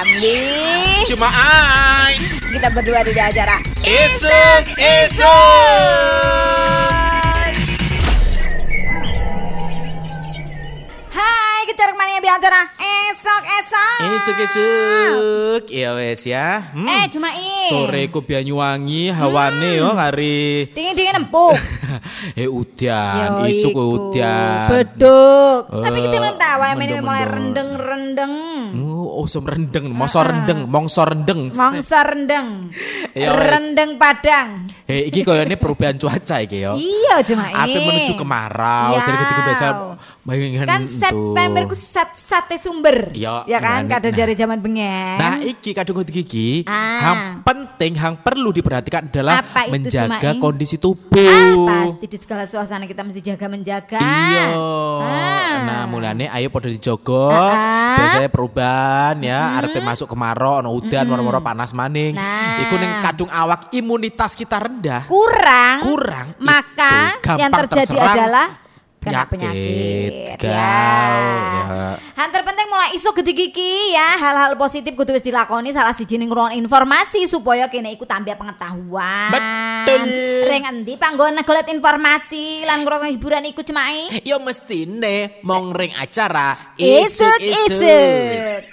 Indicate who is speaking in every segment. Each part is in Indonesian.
Speaker 1: Ambi
Speaker 2: Cuma ai.
Speaker 1: Kita berdua di acara
Speaker 2: Isuk Isuk
Speaker 1: Hai kejar mania bicara Esok esok.
Speaker 2: Isuk Isuk Ya wes ya. Hmm.
Speaker 1: Eh cuma ini
Speaker 2: Sore ku Banyuwangi hawane yo hari
Speaker 1: Dingin dingin empuk.
Speaker 2: Eh udan. Isuk
Speaker 1: iku.
Speaker 2: udan.
Speaker 1: Beduk.
Speaker 2: Eh,
Speaker 1: Tapi kita nggak tahu ya ini mulai rendeng-rendeng.
Speaker 2: Oh, osem rendeng, moso rendeng, mongso rendeng.
Speaker 1: Mangsa rendeng
Speaker 2: Ya wes.
Speaker 1: Rendeng padang
Speaker 2: Eh, iki koyone perubahan cuaca iki yo.
Speaker 1: Iya
Speaker 2: Ate
Speaker 1: ini
Speaker 2: menuju kemarau, jadi ketika biasa bayangin
Speaker 1: Kan set pemberku set sate sumber
Speaker 2: Iya,
Speaker 1: Ya kan
Speaker 2: kan.
Speaker 1: Kadang jari zaman bengen
Speaker 2: Nah, iki kadung iki,
Speaker 1: Ah.
Speaker 2: yang penting, yang perlu diperhatikan adalah
Speaker 1: Apa itu,
Speaker 2: menjaga kondisi
Speaker 1: Ah,
Speaker 2: tubuh.
Speaker 1: pasti di segala suasana kita mesti jaga menjaga.
Speaker 2: Iya.
Speaker 1: Ah.
Speaker 2: Nah, mulane ayo pada dijogo.
Speaker 1: Ah.
Speaker 2: Biasanya perubahan ya, arepe masuk kemarau, ono udan, moro-moro panas maning.
Speaker 1: Nah.
Speaker 2: Iku ning kadung awak imunitas kita rendah.
Speaker 1: Kurang,
Speaker 2: Kurang
Speaker 1: maka yang terjadi
Speaker 2: terserang
Speaker 1: adalah kena
Speaker 2: penyakit,
Speaker 1: penyakit.
Speaker 2: gal,
Speaker 1: ya.
Speaker 2: ya.
Speaker 1: Han terpenting mulai isu gede gigi ya hal-hal positif kudu wis dilakoni salah siji ning ruang informasi supaya kene iku tambah pengetahuan.
Speaker 2: Betul.
Speaker 1: Ring endi panggon golek informasi lan ngrungokno hiburan iku cemai.
Speaker 2: Yo mestine mong ring acara
Speaker 1: Isuk-isuk.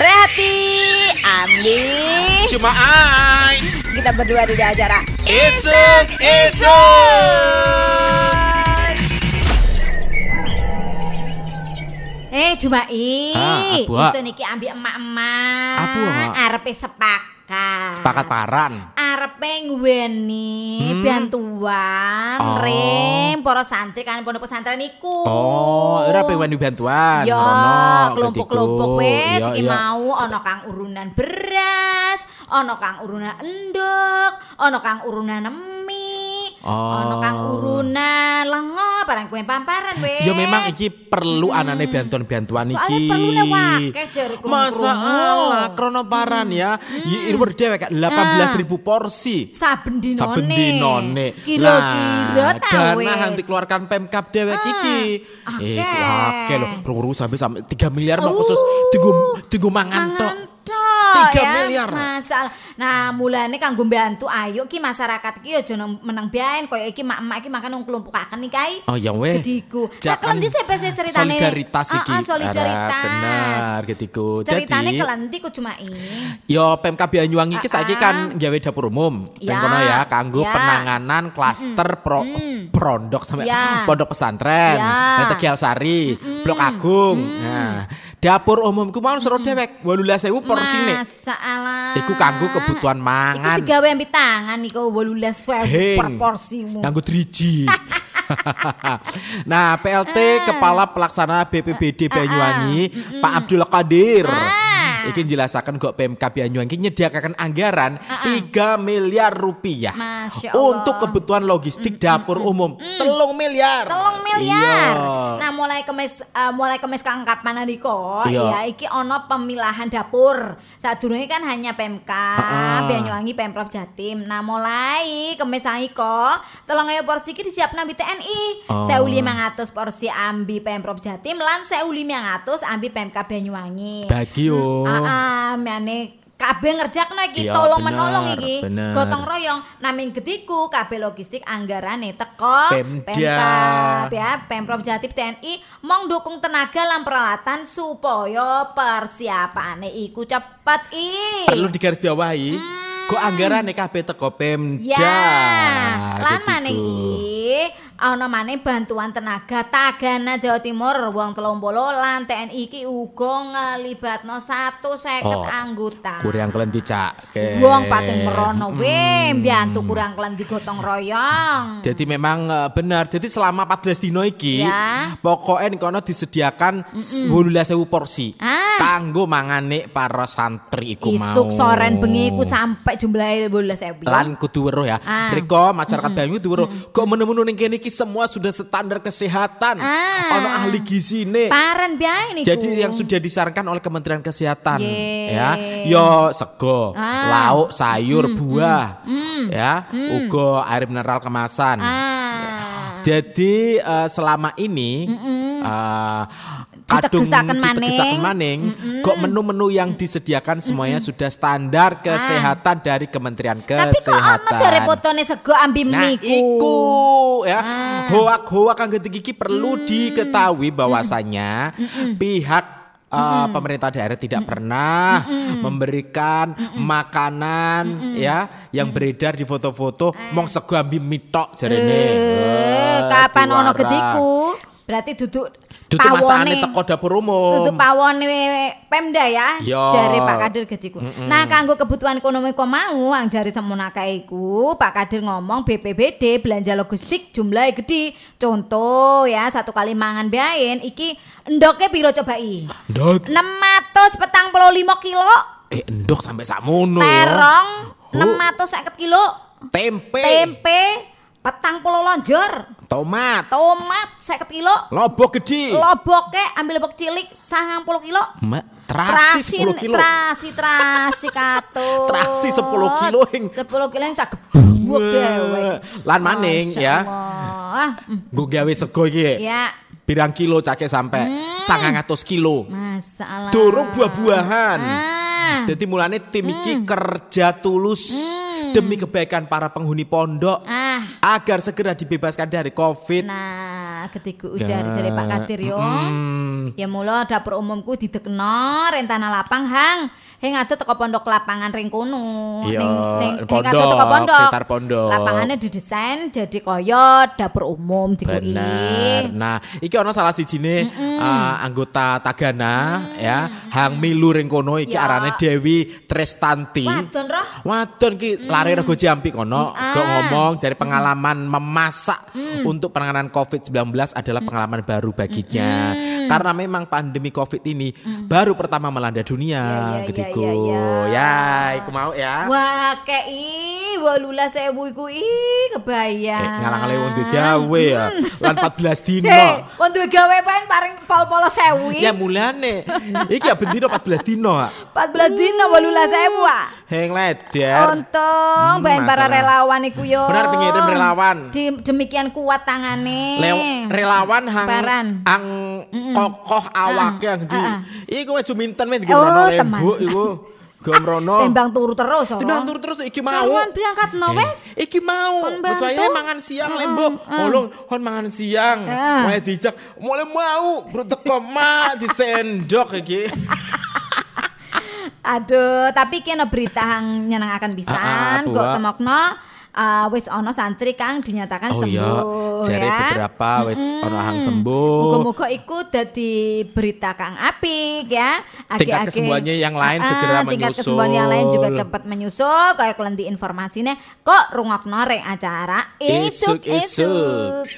Speaker 1: Rehati, Ambi.
Speaker 2: Cuma ai
Speaker 1: Kita berdua di acara
Speaker 2: Isuk Isuk
Speaker 1: Eh Jumai
Speaker 2: Ah?
Speaker 1: Isu niki ambil emak-emak? Arepe sepakat
Speaker 2: Sepakat paran
Speaker 1: Arepe ngweni
Speaker 2: Hmm.
Speaker 1: bantuan
Speaker 2: Oh.
Speaker 1: Ring para santri kan pondok pesantren iku
Speaker 2: Oh, ora pengen bantuan.
Speaker 1: Yo, kelompok-kelompok wis iki mau ana kang urunan beras, ana kang urunan endok, ana kang urunan mie,
Speaker 2: Oh.
Speaker 1: ana kang urunan lengo, barang kue pamparan wis.
Speaker 2: Ya memang iki perlu anane bantuan-bantuan iki.
Speaker 1: Jare krungu-krungu.
Speaker 2: Masalah krono paran ya. Hmm. Irwer dhewe kak 18.000 porsi.
Speaker 1: saben dinone.
Speaker 2: Saben dinone.
Speaker 1: Kira-kira ta
Speaker 2: dana
Speaker 1: wis.
Speaker 2: yang dikeluarkan Pemkap dewek
Speaker 1: Ah,
Speaker 2: iki.
Speaker 1: akeh.
Speaker 2: Eh, akeh lho. Ruru sampai sampai 3 miliar mau
Speaker 1: Uh,
Speaker 2: khusus tinggu tinggu mangan tok.
Speaker 1: Mangan tok,
Speaker 2: Tiga
Speaker 1: ya,
Speaker 2: miliar.
Speaker 1: Masalah. Nah, mulane kanggo mbantu ayo ki masyarakat ki aja nang- menang biayen koyo iki mak-mak iki makan nang kelompokaken iki kae.
Speaker 2: Oh ya weh.
Speaker 1: Gediku. Nah,
Speaker 2: Jangan
Speaker 1: kelenti sih pese ceritane.
Speaker 2: Solidaritas iki.
Speaker 1: ah, solidaritas.
Speaker 2: Ara, Benar gediku.
Speaker 1: Ceritane ku cuma ini.
Speaker 2: Yo Pemkab Banyuwangi iki saiki kan gawe dapur umum.
Speaker 1: Ya,
Speaker 2: Ya. kono ya kanggo
Speaker 1: ya.
Speaker 2: penanganan klaster pro pondok sampai
Speaker 1: Ya.
Speaker 2: pondok pesantren,
Speaker 1: Ya.
Speaker 2: Tegal Sari, Blok Agung. Nah, dapur umum ku mau seru dewek 18.000 porsine.
Speaker 1: Masalah.
Speaker 2: Iku kanggo kebutuhan
Speaker 1: Iku
Speaker 2: mangan.
Speaker 1: digawe ambil tangan iku 18
Speaker 2: Heng.
Speaker 1: per porsimu.
Speaker 2: Nganggo driji. nah, PLT Kepala Pelaksana BPBD Banyuwangi, Pak Abdul Qadir.
Speaker 1: Ah.
Speaker 2: Iki jelasakan kok PMK Banyuwangi nyediakan anggaran 3 miliar rupiah untuk kebutuhan logistik dapur umum. Telung miliar.
Speaker 1: Telung miliar.
Speaker 2: Iya.
Speaker 1: Nah, mulai kemis eh, mulai kemis kapan niko
Speaker 2: Iya.
Speaker 1: ya iki ono pemilahan dapur. Sadurunge kan hanya PMK,
Speaker 2: Heeh.
Speaker 1: Banyuwangi Pemprov Jatim. Nah, mulai kemis saiko 3000 porsi iki disiapno ambi TNI.
Speaker 2: Oh.
Speaker 1: 1500 porsi ambi Pemprov Jatim lan 1500 ambi PMK Banyuwangi.
Speaker 2: Bagi yo.
Speaker 1: Ah, mane kabeh ngerjakno iki
Speaker 2: Iya,
Speaker 1: tolong
Speaker 2: bener,
Speaker 1: menolong iki.
Speaker 2: bener.
Speaker 1: Gotong royong naming gediku kabeh logistik anggarane teko
Speaker 2: Pemda.
Speaker 1: Pemkab ya, Pemprov Jatim TNI mong dukung tenaga lan peralatan supaya persiapane iku cepet i.
Speaker 2: Perlu digarisbawahi. Kok anggaran kabeh teko Pemda.
Speaker 1: Ya, lan
Speaker 2: Gitu.
Speaker 1: maneh iki ana maneh bantuan tenaga Tagana Jawa Timur wong 30 lan TNI iki uga ngelibatno 150
Speaker 2: Oh,
Speaker 1: anggota.
Speaker 2: Kurang kelenti cak.
Speaker 1: Wong pating merono we mbiyantu kurang kelenti gotong royong.
Speaker 2: Jadi memang eh, benar. Jadi selama 14 dino iki,
Speaker 1: Ya.
Speaker 2: pokoknya kono disediakan 18.000 porsi.
Speaker 1: Ah.
Speaker 2: Kanggo mangane para santri iku mau.
Speaker 1: Isuk soren bengi iku sampai jumlahe 12.000.
Speaker 2: Lan kudu weruh ya.
Speaker 1: Ah.
Speaker 2: Riko masyarakat Banyu kudu weruh. Kok menu-menu ning kene iki semua sudah standar kesehatan.
Speaker 1: Ah.
Speaker 2: Ono ahli gizine.
Speaker 1: Paran biae niku.
Speaker 2: Jadi yang sudah disarankan oleh Kementerian Kesehatan
Speaker 1: Ye.
Speaker 2: ya, yo sego,
Speaker 1: Ah.
Speaker 2: lauk, sayur, buah, ya, uga air mineral kemasan.
Speaker 1: Ah.
Speaker 2: Jadi eh, selama ini eh, kadung
Speaker 1: ditegesaken maning.
Speaker 2: maning, kok menu-menu yang disediakan semuanya sudah standar kesehatan dari Kementerian
Speaker 1: Tapi kok
Speaker 2: Kesehatan.
Speaker 1: ono jare sego ambi
Speaker 2: Nah,
Speaker 1: mie
Speaker 2: iku ya.
Speaker 1: Ah.
Speaker 2: Hoak-hoak kang iki perlu diketahui bahwasanya pihak uh, pemerintah daerah tidak pernah memberikan makanan ya yang beredar di foto-foto. Mong sego ambi mitok jarene.
Speaker 1: Eh,
Speaker 2: Eh,
Speaker 1: kapan ono gediku? Berarti duduk
Speaker 2: Dudu masakane teko dapur umum.
Speaker 1: Tutup pawone Pemda ya,
Speaker 2: Yo.
Speaker 1: jare Pak Kadir gediku. Nah, kanggo kebutuhan ekonomi kok mau, ang jare semono iku, Pak Kadir ngomong BPBD belanja logistik jumlahnya gede. Contoh ya, satu kali mangan biayen iki endoknya piro coba i?
Speaker 2: Ndok.
Speaker 1: 645 kilo,
Speaker 2: Eh endok sampai sakmono.
Speaker 1: terong
Speaker 2: Oh.
Speaker 1: 650 kilo,
Speaker 2: Tempe.
Speaker 1: tempe petang puluh lonjor,
Speaker 2: Tomat.
Speaker 1: tomat 50 kilo,
Speaker 2: Lobok gede.
Speaker 1: loboknya ambil lobok cilik 90 kilo.
Speaker 2: Mbak, terasi 10 kilo.
Speaker 1: Trasi, trasi kato.
Speaker 2: Trasi 10 kilo, Hing.
Speaker 1: 10 kilo yang cak gebuk dewe.
Speaker 2: Lan maning ya.
Speaker 1: Allah. Hmm,
Speaker 2: Gue gawe sego iki.
Speaker 1: Ya,
Speaker 2: Pirang kilo cake sampai
Speaker 1: Hmm.
Speaker 2: 900 kilo.
Speaker 1: masalah.
Speaker 2: Dorong buah-buahan.
Speaker 1: Ah.
Speaker 2: Jadi mulane tim iki kerja tulus demi kebaikan para penghuni pondok
Speaker 1: Ah.
Speaker 2: agar segera dibebaskan dari Covid.
Speaker 1: Nah, ketika ujar dari Pak Kadir yo.
Speaker 2: Hmm.
Speaker 1: Ya mula dapur umumku didekno rentana lapang hang. Hing ado teko pondok lapangan ring kono.
Speaker 2: Iya,
Speaker 1: Ning- ning-
Speaker 2: pondok,
Speaker 1: teko pondok.
Speaker 2: sekitar pondok.
Speaker 1: Lapangannya didesain jadi koyo dapur umum dikui.
Speaker 2: Bener. Nah, iki ono salah sijine uh, anggota Tagana ya, Hang Milu ring kono iki
Speaker 1: Ya.
Speaker 2: arane Dewi Trestanti.
Speaker 1: Wadon roh.
Speaker 2: Wadon ki lari rego Jambi kono, gak ngomong dari pengalaman memasak untuk penanganan COVID-19 adalah pengalaman baru baginya. Karena memang pandemi COVID ini baru pertama melanda dunia,
Speaker 1: Ya, ya,
Speaker 2: gitu.
Speaker 1: ya, ya, ya.
Speaker 2: Ya, iku mau ya.
Speaker 1: Wah, kei, walula sewu iku i
Speaker 2: Eh,
Speaker 1: kebayang.
Speaker 2: ngalang-ngalang wong duwe gawe ya. Lan 14 dino.
Speaker 1: Eh, wong duwe gawe paling paring pol-polo sewu.
Speaker 2: Ya mulane. Iki ya bendino 14 dino, Pak.
Speaker 1: 14 dina walula sewu. ah.
Speaker 2: Heng leder.
Speaker 1: Untung
Speaker 2: Hmm,
Speaker 1: ben para relawan iku yo.
Speaker 2: Benar, pengirim relawan.
Speaker 1: Di, demikian kuat tangane.
Speaker 2: Lew, relawan hang
Speaker 1: Baran.
Speaker 2: ang kokoh awake yang di.
Speaker 1: ah, ah.
Speaker 2: Iku maju minten men iki
Speaker 1: Oh,
Speaker 2: lembu iku. Gomrono.
Speaker 1: Tembang turu terus ora.
Speaker 2: Tembang turu terus iki mau.
Speaker 1: Karuan berangkat no wes.
Speaker 2: Iki mau, saya mangan siang
Speaker 1: Heeh,
Speaker 2: lembo. Olong, kon mangan siang.
Speaker 1: Heeh.
Speaker 2: Mulai dijak, mulai mau, bro teko ma disendok iki.
Speaker 1: Aduh, tapi kena berita yang nyenengaken
Speaker 2: Ah, ah,
Speaker 1: pisan. Kok temokno uh, wis ono santri kang dinyatakan
Speaker 2: Oh iya,
Speaker 1: sembuh
Speaker 2: jare
Speaker 1: ya.
Speaker 2: beberapa wis ono hang sembuh.
Speaker 1: Muga-muga iku dadi berita kang apik ya.
Speaker 2: Tingkat kesembuhannya yang lain segera
Speaker 1: Tingkat
Speaker 2: menyusul.
Speaker 1: kesembuhan yang lain juga cepat menyusul. Kayak kelenti informasinya kok rungokno reng acara
Speaker 2: Isuk-isuk.
Speaker 1: isuk-isuk.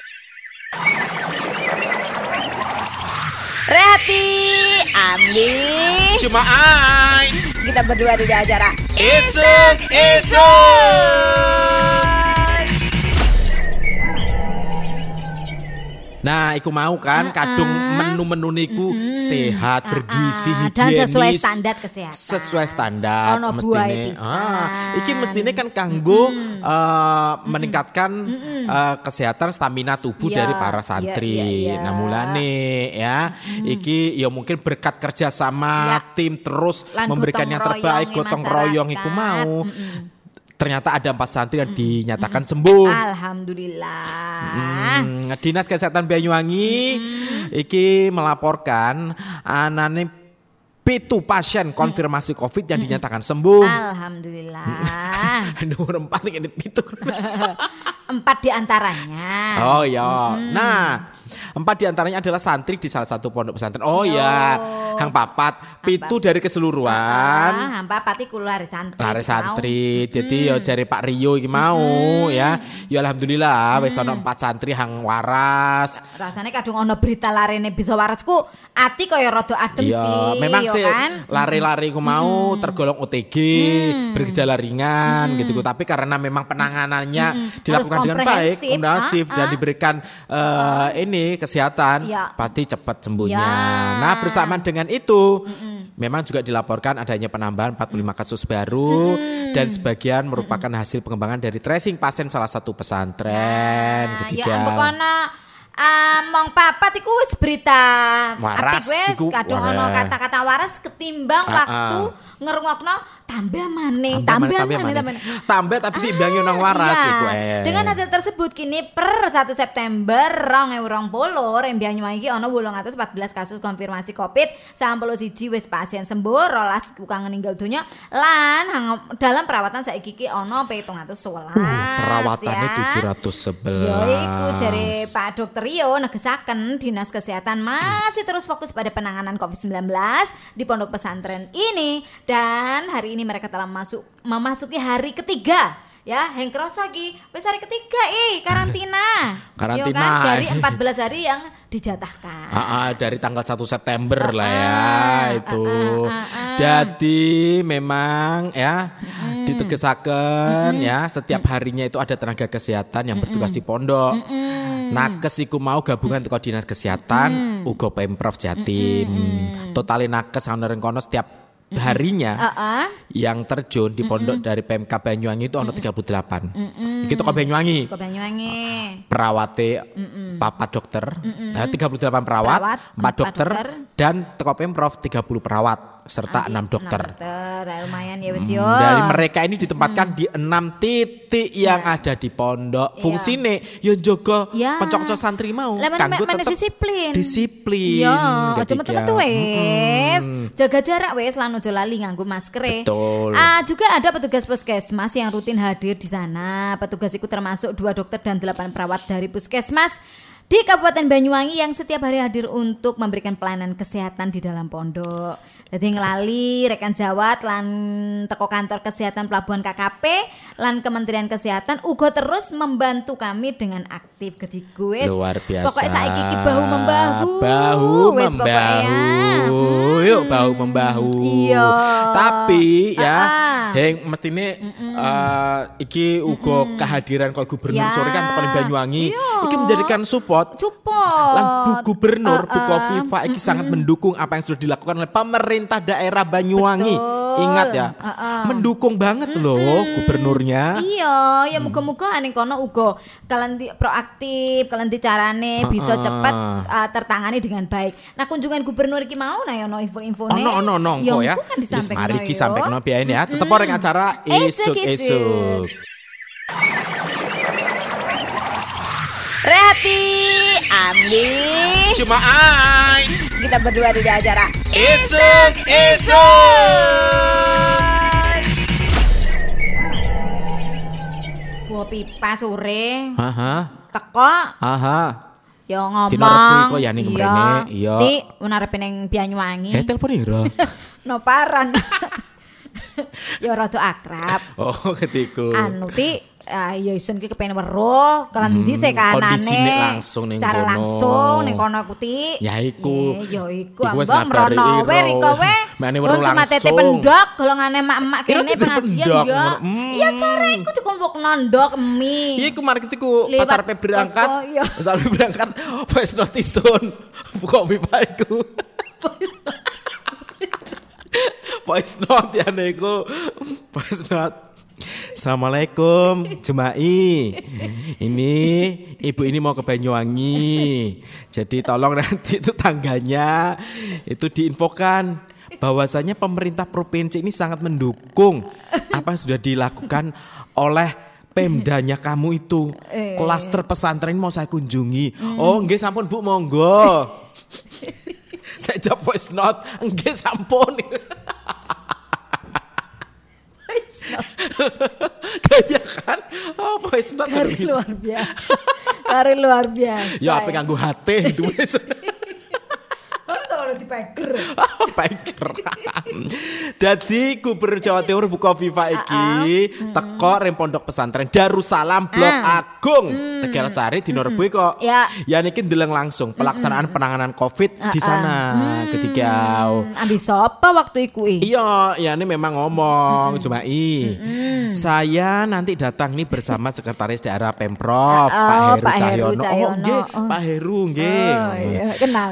Speaker 1: Rehati, Ambi.
Speaker 2: Cuma ai.
Speaker 1: Kita berdua di acara
Speaker 2: Isuk, isuk. Nah, iku mau kan kadung menu-menu niku sehat, bergizi,
Speaker 1: ah,
Speaker 2: higienis.
Speaker 1: dan sesuai standar kesehatan.
Speaker 2: Sesuai standar
Speaker 1: Ono
Speaker 2: mestine. Ah, iki mestine kan kanggo eh, meningkatkan eh, kesehatan stamina tubuh
Speaker 1: Iya,
Speaker 2: dari para santri.
Speaker 1: iya, iya.
Speaker 2: Nah, mulane ya, iki ya mungkin berkat kerja sama
Speaker 1: Ya.
Speaker 2: tim terus
Speaker 1: Lan
Speaker 2: memberikan yang terbaik, gotong royong iku mau. Ternyata ada empat santri yang dinyatakan sembuh.
Speaker 1: Alhamdulillah.
Speaker 2: Hmm, Dinas Kesehatan Banyuwangi iki melaporkan anane pitu pasien konfirmasi COVID yang dinyatakan sembuh.
Speaker 1: Alhamdulillah.
Speaker 2: Nomor empat ini pitu.
Speaker 1: Empat di antaranya.
Speaker 2: Oh ya. Nah, empat di antaranya adalah santri di salah satu pondok pesantren. Oh ya, hang papat, pitu dari keseluruhan.
Speaker 1: Ah, hampa pati kulo lari santri.
Speaker 2: Lare
Speaker 1: iki
Speaker 2: santri, jadi yo jari Pak Rio iki mau ya. Ya alhamdulillah wis ana empat santri hang waras.
Speaker 1: Rasanya kadung ono berita larene bisa waresku, ati kaya rada adem
Speaker 2: Iya,
Speaker 1: sih.
Speaker 2: memang sih
Speaker 1: kan?
Speaker 2: lari-lari ku mau tergolong OTG, bergejala ringan gitu Tapi karena memang penanganannya dilakukan
Speaker 1: Harus
Speaker 2: dengan baik,
Speaker 1: komprehensif, ah,
Speaker 2: dan
Speaker 1: ah.
Speaker 2: diberikan eh, ini kesehatan,
Speaker 1: Iya.
Speaker 2: pasti cepat sembuhnya.
Speaker 1: Ya.
Speaker 2: Nah, bersamaan dengan itu Memang juga dilaporkan adanya penambahan 45 kasus baru dan sebagian merupakan hasil pengembangan dari tracing pasien salah satu pesantren
Speaker 1: Nah,
Speaker 2: ketiga.
Speaker 1: ya Ah, mong papat iku wis berita.
Speaker 2: Waras
Speaker 1: apik wis kadung kata-kata waras ketimbang
Speaker 2: Ah,
Speaker 1: waktu ngerungokno tambah maning
Speaker 2: Tambah
Speaker 1: tambah
Speaker 2: tambah
Speaker 1: maning tambah.
Speaker 2: Tambah tapi diimbangi nang waras
Speaker 1: Iya.
Speaker 2: iku eh.
Speaker 1: Dengan hasil tersebut kini per 1 September 2020 Rembia Banyuwangi iki ana 814 kasus konfirmasi Covid, 91 wis pasien sembuh, rolas kang meninggal dunya lan dalam perawatan saiki iki ana 711.
Speaker 2: Perawatannya
Speaker 1: ya.
Speaker 2: 711.
Speaker 1: Ya iku jare Pak Dokter Rio negesaken Dinas Kesehatan masih terus fokus pada penanganan COVID-19 di pondok pesantren ini dan hari ini mereka telah masuk memasuki hari ketiga ya. Kroso iki wis hari ketiga ih karantina. Yo
Speaker 2: Karantina.
Speaker 1: kan? Dari 14 hari yang dijatahkan.
Speaker 2: Ah, ah, dari tanggal 1 September lah ya
Speaker 1: ah,
Speaker 2: itu.
Speaker 1: ah, ah, ah.
Speaker 2: Jadi memang ya ditegesaken ya setiap harinya itu ada tenaga kesehatan yang bertugas di pondok. Nakes iku mau gabungan teko dinas kesehatan uga Pemprov Jatim. Totale nakes ana kono setiap harinya
Speaker 1: Heeh.
Speaker 2: yang terjun di pondok dari PMK Banyuwangi itu ono 38. Iki teko Banyuwangi.
Speaker 1: Ke Banyuwangi.
Speaker 2: Perawate papat dokter, nah, 38 perawat,
Speaker 1: Perawat,
Speaker 2: 4
Speaker 1: empat
Speaker 2: dokter,
Speaker 1: dokter.
Speaker 2: dan teko Pemprov 30 perawat serta 6 dokter.
Speaker 1: Enam dokter ah, lumayan ya wis
Speaker 2: Hmm,
Speaker 1: yo
Speaker 2: Dari mereka ini ditempatkan di enam titik yang ada di pondok.
Speaker 1: Iya.
Speaker 2: Fungsine yo jaga
Speaker 1: Ya.
Speaker 2: kanca-kanca santri mau kanggo tetep
Speaker 1: disiplin.
Speaker 2: Disiplin.
Speaker 1: Iya, aja metu-metu wes. Jaga jarak wes lan ojo lali nganggo masker.
Speaker 2: Betul.
Speaker 1: Ah, juga ada petugas puskesmas yang rutin hadir di sana. Petugas itu termasuk dua dokter dan delapan perawat dari puskesmas di Kabupaten Banyuwangi yang setiap hari hadir untuk memberikan pelayanan kesehatan di dalam pondok. Jadi ngelali rekan jawat lan teko kantor kesehatan pelabuhan KKP lan Kementerian Kesehatan uga terus membantu kami dengan aktif jadi gue
Speaker 2: Luar biasa.
Speaker 1: Pokoknya saiki iki bahu membahu.
Speaker 2: Bahu
Speaker 1: Wes
Speaker 2: membahu. Yuk bahu membahu.
Speaker 1: Iya.
Speaker 2: Tapi ya,
Speaker 1: Ah.
Speaker 2: heng mestine eh, iki uga kehadiran kok gubernur
Speaker 1: Ya.
Speaker 2: sore kan Banyuwangi.
Speaker 1: Iya.
Speaker 2: Iki menjadikan support
Speaker 1: Support.
Speaker 2: Lan Bu Gubernur, Bu
Speaker 1: Ah, ah.
Speaker 2: Kofifa iki sangat mendukung apa yang sudah dilakukan oleh pemerintah daerah Banyuwangi.
Speaker 1: Betul.
Speaker 2: Ingat ya,
Speaker 1: Ah, ah.
Speaker 2: mendukung banget loh gubernurnya.
Speaker 1: Iya, ya muga-muga aning kono uga kalian di- proaktif, kalian di carane bisa cepat uh, tertangani dengan baik. Nah, kunjungan gubernur iki mau nah ya ono info-info
Speaker 2: Ono ono ono engko ya.
Speaker 1: kan
Speaker 2: Wis
Speaker 1: disampaikan.
Speaker 2: mari ki sampaikan biain ya. Tetep orang acara
Speaker 1: Esuk,
Speaker 2: esuk-esuk.
Speaker 1: Rehati, Ambi.
Speaker 2: Cuma ai.
Speaker 1: Kita berdua di acara
Speaker 2: Esuk esuk.
Speaker 1: Gua pipa sore
Speaker 2: Haha.
Speaker 1: teko
Speaker 2: Aha.
Speaker 1: ya ngomong.
Speaker 2: Dino Rebo iku ya ning mrene, iya.
Speaker 1: Unarepe ning Banyuwangi.
Speaker 2: Eh telepon ira.
Speaker 1: no paran. ya rada akrab.
Speaker 2: Oh, ketiku.
Speaker 1: Anu ti ah ya isen ki kepen weruh kelan ndi sik kanane.
Speaker 2: kondisine langsung ning
Speaker 1: Cara
Speaker 2: kono.
Speaker 1: langsung ning kono aku ti.
Speaker 2: Ya iku.
Speaker 1: Ya iku
Speaker 2: wis ngabari
Speaker 1: mrono we riko we.
Speaker 2: Mane weruh langsung.
Speaker 1: pendok golongane mak-mak kene pengajian ya. Iya sore iku dikumpulke ndok emi.
Speaker 2: Iya, iku market iku pasar pe berangkat.
Speaker 1: iya.
Speaker 2: Pasar pe berangkat. Voice note ison. Buka pipa iku. Voice note ya niku. Voice note. Assalamualaikum Jumai. Ini ibu ini mau ke Banyuwangi. Jadi tolong nanti tetangganya Itu diinfokan. Bahwasanya pemerintah provinsi ini sangat mendukung Apa yang sudah dilakukan oleh Pemdanya kamu itu.
Speaker 1: Eh.
Speaker 2: Klaster pesantren mau saya kunjungi. Oh nggih sampun bu monggo. Saya jawab voice note Nggih sampun Gaya kan Oh voice note
Speaker 1: Kari
Speaker 2: terus.
Speaker 1: luar biasa. Kari luar biasa.
Speaker 2: Ya apa nganggo hati itu
Speaker 1: Kalau dipeger.
Speaker 2: Pager. Dadi Gubernur Jawa Timur Bu Kofifa iki teko ring pondok pesantren Darussalam Blok
Speaker 1: Ah.
Speaker 2: Agung Tegal Sari di Rebo kok.
Speaker 1: Ya.
Speaker 2: Ya niki ndeleng langsung pelaksanaan penanganan Covid di sana ketika
Speaker 1: Hmm, Ambil sopa waktu iku.
Speaker 2: Iya, ya ini memang ngomong cuma i. Saya nanti datang nih bersama sekretaris daerah Pemprov
Speaker 1: Oh,
Speaker 2: Pak Heru
Speaker 1: Pak Heru
Speaker 2: Cahyono. Oh, nggih,
Speaker 1: Oh.
Speaker 2: Pak Heru nggih.
Speaker 1: Oh, iya, kenal.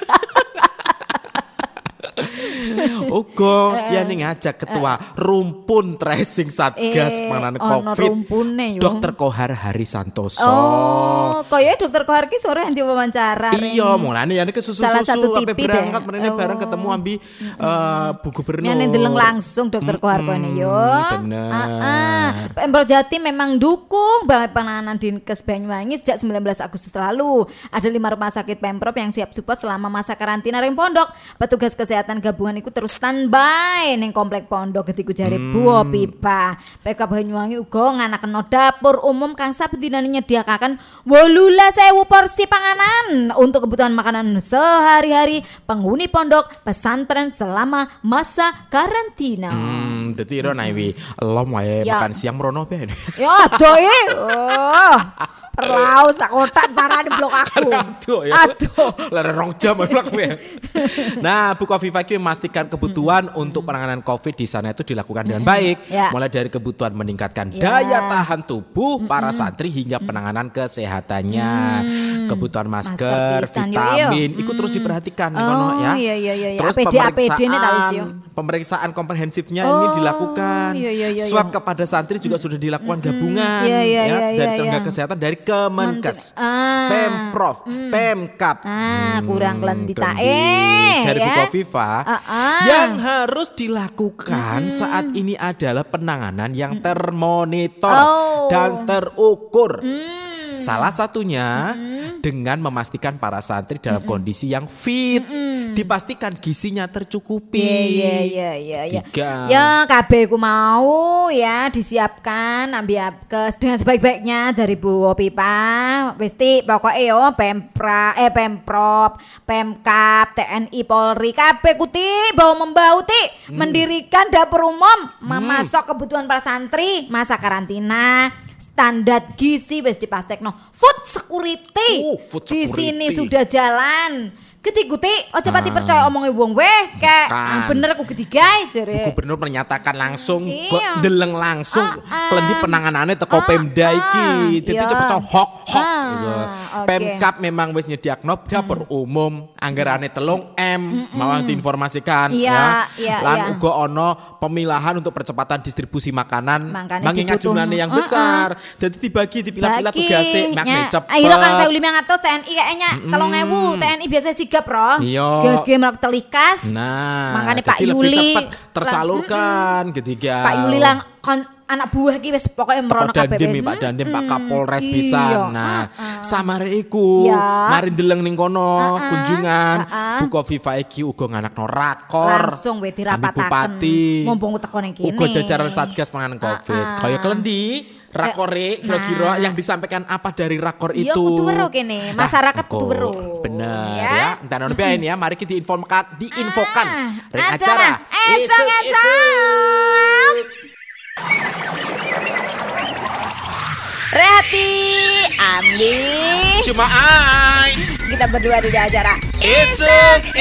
Speaker 2: Ugo ya ning ngajak ketua rumpun tracing Satgas
Speaker 1: Eh,
Speaker 2: penanganan
Speaker 1: ono
Speaker 2: Covid.
Speaker 1: rumpune.
Speaker 2: Dokter Kohar Hari Santoso.
Speaker 1: Oh, koyo dokter Kohar ki sore yang diwawancara. Ring.
Speaker 2: Iya, mulane ya ke susu-susu
Speaker 1: Salah satu deh.
Speaker 2: berangkat menene
Speaker 1: Oh.
Speaker 2: bareng ketemu ambi eh Bu Gubernur.
Speaker 1: Yang deleng langsung dokter Kohar kene yo.
Speaker 2: bener.
Speaker 1: Ah, ah. Pemprov Jatim memang dukung banget penanganan Dinkes Banyuwangi sejak 19 Agustus lalu. Ada lima rumah sakit Pemprov yang siap support selama masa karantina ring pondok. Petugas kesehatan gabungan terus standby ning komplek pondok ketiku jari
Speaker 2: Hmm.
Speaker 1: buah pipa. PK Banyuwangi uga nganakno dapur umum kang sabedinane nyediakaken 18.000 porsi panganan untuk kebutuhan makanan sehari-hari penghuni pondok pesantren selama masa karantina.
Speaker 2: Hmm, dadi ro naiwi lom wae
Speaker 1: Ya.
Speaker 2: makan siang merono ben.
Speaker 1: Ya aduh eh. Oh. Perlaus sak kotak parah di blok aku.
Speaker 2: Aduh ya.
Speaker 1: Aduh.
Speaker 2: Lere rong jam ya. Nah, Bu Kofifa ini memastikan kebutuhan untuk penanganan COVID di sana itu dilakukan dengan baik.
Speaker 1: Ya.
Speaker 2: Mulai dari kebutuhan meningkatkan
Speaker 1: Ya.
Speaker 2: daya tahan tubuh para santri hingga penanganan kesehatannya. Kebutuhan masker,
Speaker 1: Masker
Speaker 2: vitamin, ikut terus diperhatikan nih
Speaker 1: Oh,
Speaker 2: ya.
Speaker 1: iya, iya, iya.
Speaker 2: Terus
Speaker 1: APD, APD tak wis, yo.
Speaker 2: Pemeriksaan, komprehensifnya
Speaker 1: Oh,
Speaker 2: ini dilakukan.
Speaker 1: iya, iya, iya,
Speaker 2: Swab
Speaker 1: iya.
Speaker 2: kepada santri juga sudah dilakukan gabungan
Speaker 1: Iya, iya,
Speaker 2: ya,
Speaker 1: iya,
Speaker 2: dari
Speaker 1: iya,
Speaker 2: tenaga
Speaker 1: iya.
Speaker 2: kesehatan dari Kemenkes,
Speaker 1: Ah.
Speaker 2: Pemprov, Pemkap.
Speaker 1: Ah, kurang kelendita.
Speaker 2: kendi.
Speaker 1: Eh,
Speaker 2: Jari Bu
Speaker 1: ya.
Speaker 2: Kofifa,
Speaker 1: Ah, ah.
Speaker 2: yang harus dilakukan saat ini adalah penanganan yang termonitor
Speaker 1: Oh.
Speaker 2: dan terukur. Salah satunya dengan memastikan para santri dalam kondisi yang fit, dipastikan gizinya tercukupi.
Speaker 1: Iya iya iya iya.
Speaker 2: Tiga.
Speaker 1: Ya kabeh ku mau ya disiapkan ambil ke dengan sebaik-baiknya dari Bu Pipa. Wis ti pokoke yo Pempra eh Pemprov, Pemkap, TNI, Polri kabeh ku ti bawa membau ti mendirikan dapur umum memasok kebutuhan para santri masa karantina. Standar gizi wis dipastekno. Food security.
Speaker 2: Oh, food
Speaker 1: Di sini
Speaker 2: security.
Speaker 1: sudah jalan. Ketikuti, ojo pati percaya omongnya wong weh, kayak ah, bener aku ketiga jare.
Speaker 2: Gubernur menyatakan langsung,
Speaker 1: Iya.
Speaker 2: kok ndeleng langsung,
Speaker 1: Ah, ah.
Speaker 2: klendi penanganannya teko
Speaker 1: Ah,
Speaker 2: Pemda iki.
Speaker 1: ah,
Speaker 2: Jadi
Speaker 1: iya.
Speaker 2: cepet hok hok
Speaker 1: Ah,
Speaker 2: gitu.
Speaker 1: oke.
Speaker 2: Pemkap memang wis nyediakno dapur umum, anggarane telung M, mau diinformasikan
Speaker 1: Iya,
Speaker 2: ya.
Speaker 1: iya,
Speaker 2: Lan uga ono pemilahan untuk percepatan distribusi makanan,
Speaker 1: Makanya
Speaker 2: mengingat jumlahnya yang
Speaker 1: Ah,
Speaker 2: besar. Jadi dibagi dipilah-pilah tugasnya, makanya cepet.
Speaker 1: Ayo kan saya lima ngatus TNI kayaknya telung ewu TNI biasa sigap roh.
Speaker 2: Iya.
Speaker 1: Gage melakukan telikas.
Speaker 2: Nah,
Speaker 1: Makanya Pak Yuli
Speaker 2: tersalurkan ketiga.
Speaker 1: Pak Yuli lang kon anak buah ki wis pokoknya merono
Speaker 2: Pak
Speaker 1: kabeh wis.
Speaker 2: Pak Dandim, Pak Kapolres
Speaker 1: iya.
Speaker 2: pisan. Nah, samare iku
Speaker 1: Ya.
Speaker 2: mari ndeleng ning kono kunjungan
Speaker 1: ah.
Speaker 2: Bu Kofifa iki uga nganakno rakor.
Speaker 1: Langsung
Speaker 2: Ambil
Speaker 1: dirapataken.
Speaker 2: Bupati.
Speaker 1: Mumpung teko ning kene.
Speaker 2: Uga jajaran Satgas penanganan Covid.
Speaker 1: Ah, ah.
Speaker 2: Kaya klendi rakore kira-kira yang disampaikan apa dari rakor itu?
Speaker 1: Iya, kudu weruh kene. Masyarakat kudu weruh.
Speaker 2: Bener
Speaker 1: Ya.
Speaker 2: ya. Entar ono bae ya, mari kita infokan, diinfokan.
Speaker 1: Ah,
Speaker 2: Ring
Speaker 1: acara esok-esok. Rehati, Ambi.
Speaker 2: Cuma ai.
Speaker 1: Kita berdua di acara
Speaker 2: Esok,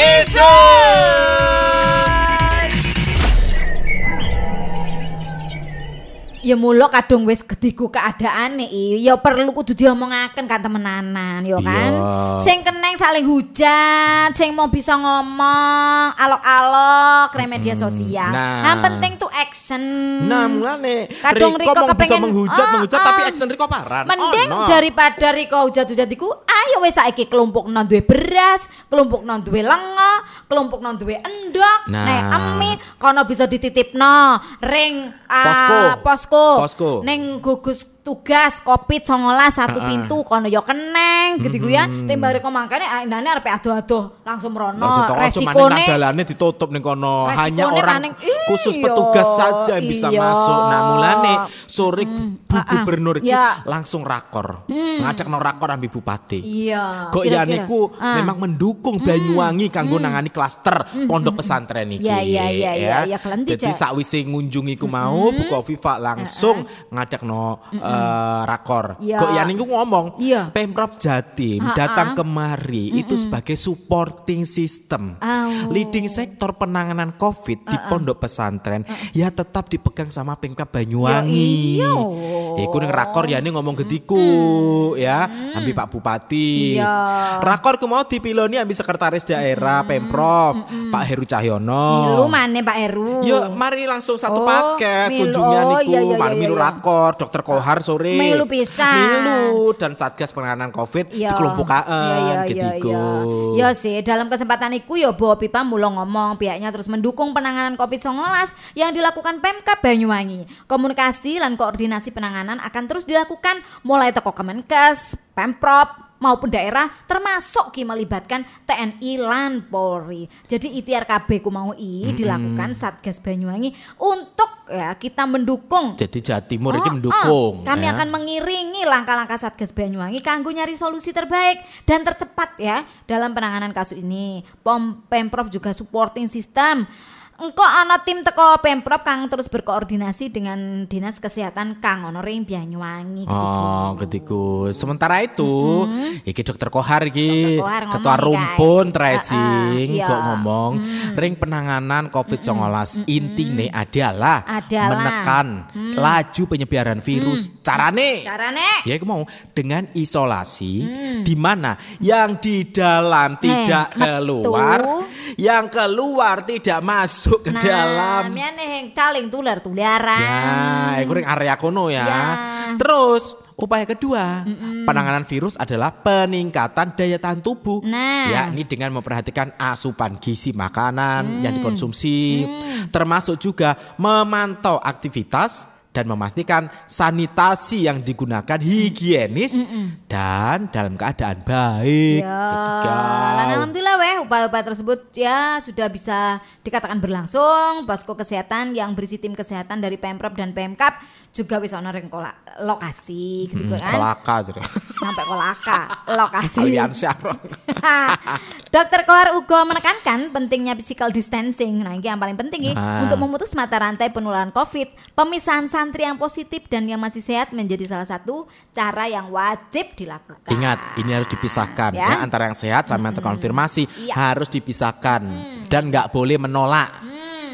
Speaker 1: Ya mulo kadung wis gediku keadaan nih, ya perlu kudu diomongaken kan temenanan, yo kan.
Speaker 2: Iya.
Speaker 1: Sing keneng saling hujat, sing mau bisa ngomong alok-alok re media sosial.
Speaker 2: nah.
Speaker 1: Yang penting tuh action.
Speaker 2: Nah, mulane
Speaker 1: Kadung Riko
Speaker 2: bisa
Speaker 1: kepengen-
Speaker 2: menghujat,
Speaker 1: Ah,
Speaker 2: menghujat
Speaker 1: ah.
Speaker 2: tapi action Riko paran.
Speaker 1: Mending
Speaker 2: Ono.
Speaker 1: daripada Riko hujat-hujat iku, ayo wis saiki kelompok non duwe beras, kelompok non duwe lenga, kelompok non duwe endok,
Speaker 2: Nah.
Speaker 1: nek emi kono bisa dititipno ring ah,
Speaker 2: Posko.
Speaker 1: posko.
Speaker 2: Posko.
Speaker 1: Ning gugus tugas Covid 19 satu
Speaker 2: Ah, ah.
Speaker 1: pintu kono yo keneng gitu ya. Timbang Riko mangkane ah, indane arep ado-ado langsung merono.
Speaker 2: Aja maning
Speaker 1: Resikone
Speaker 2: dalannya ditutup nih kono. Hanya orang
Speaker 1: maning,
Speaker 2: khusus
Speaker 1: iya,
Speaker 2: petugas saja yang bisa
Speaker 1: iya.
Speaker 2: masuk. Nah, mulane sore Bu
Speaker 1: ah, ah.
Speaker 2: Gubernur iki
Speaker 1: Ya.
Speaker 2: langsung rakor. Ngajak no rakor ambil bupati.
Speaker 1: Iya.
Speaker 2: Kok ya niku
Speaker 1: Ah.
Speaker 2: memang mendukung Banyuwangi kanggo nangani klaster pondok pesantren iki.
Speaker 1: Ya, ya, ya, ya, ya, kelenti,
Speaker 2: Jadi
Speaker 1: Cak.
Speaker 2: sakwise ngunjungi ku mau Bu Kofifa langsung ngadakno eh, rakor.
Speaker 1: Iya.
Speaker 2: Kok yani ngomong,
Speaker 1: Iya.
Speaker 2: Pemprov Jatim
Speaker 1: Ha-ha.
Speaker 2: datang kemari itu sebagai supporting system.
Speaker 1: Au.
Speaker 2: Leading sektor penanganan Covid di pondok pesantren ya tetap dipegang sama Pemkab Banyuwangi.
Speaker 1: Ya iya.
Speaker 2: Iku ning rakor ya ini ngomong gediku ya, ambil Pak Bupati.
Speaker 1: Iya.
Speaker 2: Rakor ku mau dipiloni ambil sekretaris daerah Pemprov, Pak Heru Cahyono.
Speaker 1: Milu mana Pak Heru?
Speaker 2: Yo, mari langsung satu
Speaker 1: Oh,
Speaker 2: paket
Speaker 1: milu.
Speaker 2: kunjungan
Speaker 1: Oh,
Speaker 2: niku,
Speaker 1: iya, iya,
Speaker 2: mari
Speaker 1: iya,
Speaker 2: milu
Speaker 1: iya.
Speaker 2: rakor, dokter Kohar sore.
Speaker 1: Milu pisan.
Speaker 2: Milu dan Satgas penanganan Covid
Speaker 1: Iya.
Speaker 2: dikelumpukan
Speaker 1: Iya, iya, iya,
Speaker 2: gitu.
Speaker 1: iya. Ya sih, dalam kesempatan itu ya Bawa Pipa mulo ngomong pihaknya terus mendukung penanganan COVID-19 yang dilakukan Pemkab Banyuwangi. Komunikasi dan koordinasi penanganan akan terus dilakukan mulai toko Kemenkes, Pemprov, maupun daerah termasuk ki melibatkan TNI lan Polri. Jadi ikhtiar KB ku mau i dilakukan Satgas Banyuwangi untuk ya kita mendukung
Speaker 2: Jadi Jawa Timur ini
Speaker 1: Oh,
Speaker 2: mendukung.
Speaker 1: oh. Kami
Speaker 2: ya.
Speaker 1: akan mengiringi langkah-langkah Satgas Banyuwangi kanggo nyari solusi terbaik dan tercepat ya dalam penanganan kasus ini. Pom Pemprov juga supporting system. Engko ana tim teko Pemprov kang terus berkoordinasi dengan Dinas Kesehatan Kang ono ring Banyuwangi.
Speaker 2: Oh, ketiku. Sementara itu, iki dokter Kohar iki
Speaker 1: Dokter Kohar ngomong
Speaker 2: ketua rumpun
Speaker 1: guys.
Speaker 2: tracing
Speaker 1: ah,
Speaker 2: kok
Speaker 1: iya.
Speaker 2: ngomong ring penanganan COVID-19 intine adalah,
Speaker 1: Adalah.
Speaker 2: menekan laju penyebaran virus. Carane
Speaker 1: Carane
Speaker 2: Ya aku mau dengan isolasi di mana yang di dalam tidak
Speaker 1: metu.
Speaker 2: keluar, yang keluar tidak masuk ke
Speaker 1: nah,
Speaker 2: dalam.
Speaker 1: miane heng caling tular tularan.
Speaker 2: Ya, iku ring area kono ya.
Speaker 1: Ya.
Speaker 2: Terus upaya kedua penanganan virus adalah peningkatan daya tahan tubuh.
Speaker 1: Nah.
Speaker 2: yakni dengan memperhatikan asupan gizi makanan yang
Speaker 1: Mm.
Speaker 2: dikonsumsi, termasuk juga memantau aktivitas dan memastikan sanitasi yang digunakan higienis dan dalam keadaan baik.
Speaker 1: Ya,
Speaker 2: Ketiga.
Speaker 1: dan alhamdulillah weh upaya-upaya tersebut ya sudah bisa dikatakan berlangsung. Posko kesehatan yang berisi tim kesehatan dari Pemprov dan Pemkap juga bisa ring kola- lokasi gitu
Speaker 2: Hmm,
Speaker 1: kan.
Speaker 2: kolaka jadi.
Speaker 1: Sampai kolaka lokasi.
Speaker 2: Aliansyah.
Speaker 1: Dokter Kohar Ugo menekankan pentingnya physical distancing. Nah, ini yang paling penting ya,
Speaker 2: Ah.
Speaker 1: untuk memutus mata rantai penularan COVID. Pemisahan santri yang positif dan yang masih sehat menjadi salah satu cara yang wajib dilakukan.
Speaker 2: Ingat, ini harus dipisahkan
Speaker 1: Ya.
Speaker 2: ya, antara yang sehat sama yang terkonfirmasi
Speaker 1: Iya.
Speaker 2: harus dipisahkan dan nggak boleh menolak.